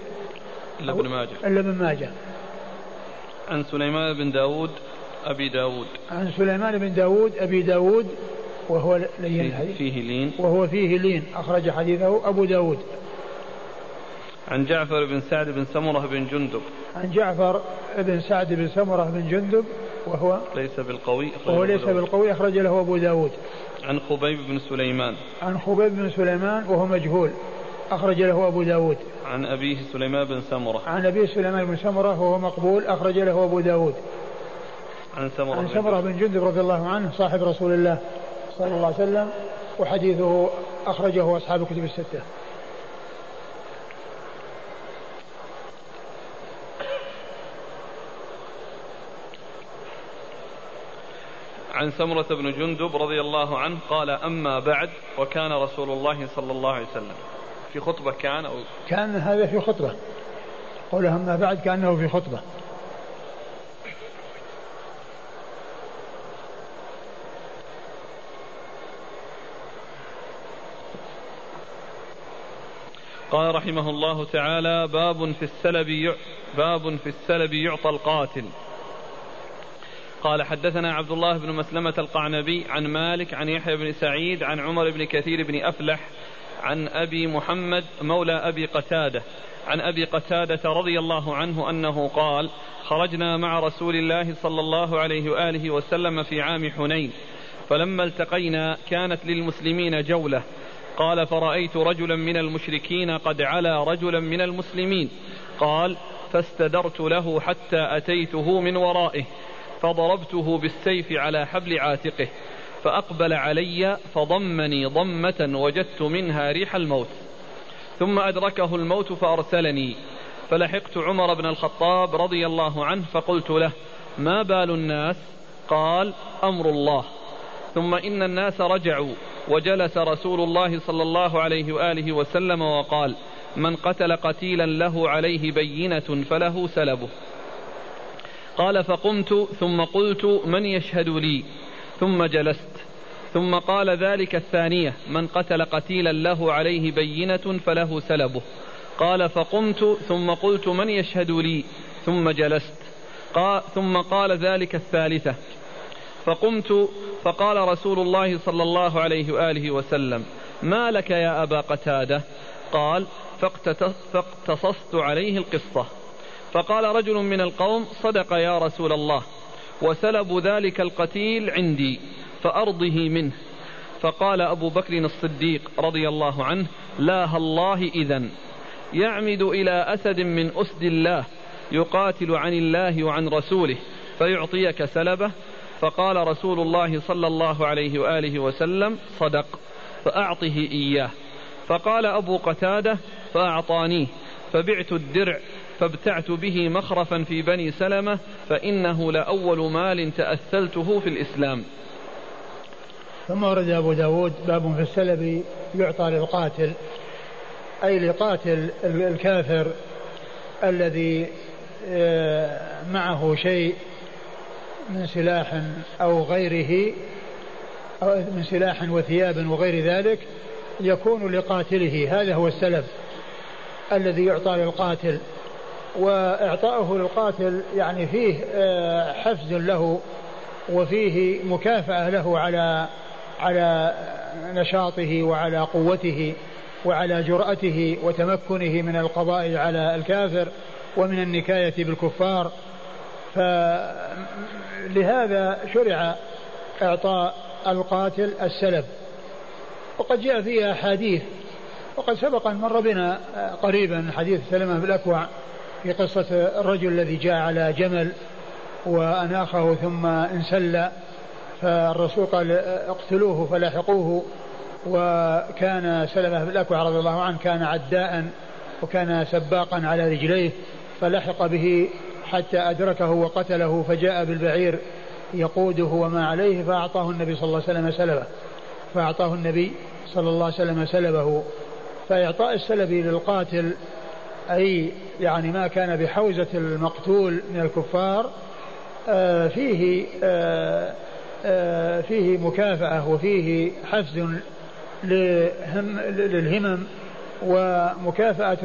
إلا ابن ماجه. إلا ابن ماجه. عن سليمان بن داود أبي داود. عن سليمان بن داود أبي داود وهو لين الحديث. فيه لين. وهو فيه لين أخرج حديثه أبو داود. عن جعفر بن سعد بن سمرة بن جندب. عن جعفر بن سعد بن سمرة بن جندب وهو ليس بالقوي وهو ليس بالقوي أخرج له أبو داود. عن خبيب بن سليمان. عن خبيب بن سليمان وهو مجهول. أخرج له أبو داود. عن أبيه سليمان بن سمرة. عن أبيه سليمان بن سمرة وهو مقبول. أخرج له أبو داود. عن سمرة عن سمرة بن جندب رضي الله عنه صاحب رسول الله صلى الله عليه وسلم وحديثه أخرجه أصحاب الكتب الستة. عن سمرة بن جندب رضي الله عنه قال أما بعد وكان رسول الله صلى الله عليه وسلم. في خطبة كان أو؟ كان هذا في خطبة. قوله أما بعد كأنه في خطبة. قال رحمه الله تعالى باب في السلب باب في السلب يعطى القاتل. قال حدثنا عبد الله بن مسلمة القعنبي عن مالك عن يحيى بن سعيد عن عمر بن كثير بن أفلح عن أبي محمد مولى أبي قتادة عن أبي قتادة رضي الله عنه أنه قال خرجنا مع رسول الله صلى الله عليه وآله وسلم في عام حنين فلما التقينا كانت للمسلمين جولة. قال فرأيت رجلا من المشركين قد علا رجلا من المسلمين. قال فاستدرت له حتى أتيته من ورائه. فضربته بالسيف على حبل عاتقه فأقبل علي فضمني ضمة وجدت منها ريح الموت ثم أدركه الموت فأرسلني فلحقت عمر بن الخطاب رضي الله عنه فقلت له ما بال الناس؟ قال أمر الله. ثم إن الناس رجعوا وجلس رسول الله صلى الله عليه وآله وسلم وقال من قتل قتيلا له عليه بينة فله سلبه. قال فقمت ثم قلت من يشهد لي؟ ثم جلست. ثم قال ذلك الثانية من قتل قتيلا له عليه بينة فله سلبه. قال فقمت ثم قلت من يشهد لي؟ ثم جلست. قال ثم قال ذلك الثالثة. فقمت فقال رسول الله صلى الله عليه وآله وسلم ما لك يا أبا قتادة؟ قال فاقتصصت عليه القصة. فقال رجل من القوم صدق يا رسول الله وسلب ذلك القتيل عندي فأرضه منه. فقال أبو بكر الصديق رضي الله عنه لا الله إذا يعمد إلى أسد من أسد الله يقاتل عن الله وعن رسوله فيعطيك سلبه. فقال رسول الله صلى الله عليه وآله وسلم صدق فأعطه إياه. فقال أبو قتادة فأعطانيه فبعت الدرع فابتعت به مخرفا في بني سلمة فإنه لأول مال تأثلته في الإسلام. ثم ورد أبو داود باب في السلب يعطى للقاتل أي لقاتل الكافر الذي آه، معه شيء من سلاح أو غيره أو من سلاح وثياب وغير ذلك يكون لقاتله. هذا هو السلب الذي يعطى للقاتل. وإعطاؤه للقاتل يعني فيه آه، حفز له وفيه مكافأة له على على نشاطه وعلى قوته وعلى جرأته وتمكنه من القضاء على الكافر ومن النكاية بالكفار. فلهذا شرع إعطاء القاتل السلب. وقد جاء فيها أحاديث وقد سبق مر بنا قريبا حديث سلمة بن الأكوع في قصة الرجل الذي جاء على جمل وأناخه ثم انسل فالرسول قال اقتلوه فلاحقوه. وكان سلمة بن الأكوع رضي الله عنه كان عداء وكان سباقا على رجليه فلحق به حتى أدركه وقتله فجاء بالبعير يقوده وما عليه فأعطاه النبي صلى الله عليه وسلم سلبه. فأعطاه النبي صلى الله عليه وسلم سلبه. فإعطاء السلب للقاتل أي يعني ما كان بحوزة المقتول من الكفار آه، فيه آه، آه، فيه مكافأة وفيه حفز للهمم ومكافأة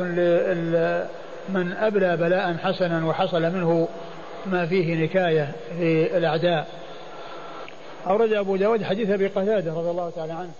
من أبلى بلاء حسنا وحصل منه ما فيه نكاية في الأعداء. أورد أبو داود حديث أبي قتادة رضي الله تعالى عنه.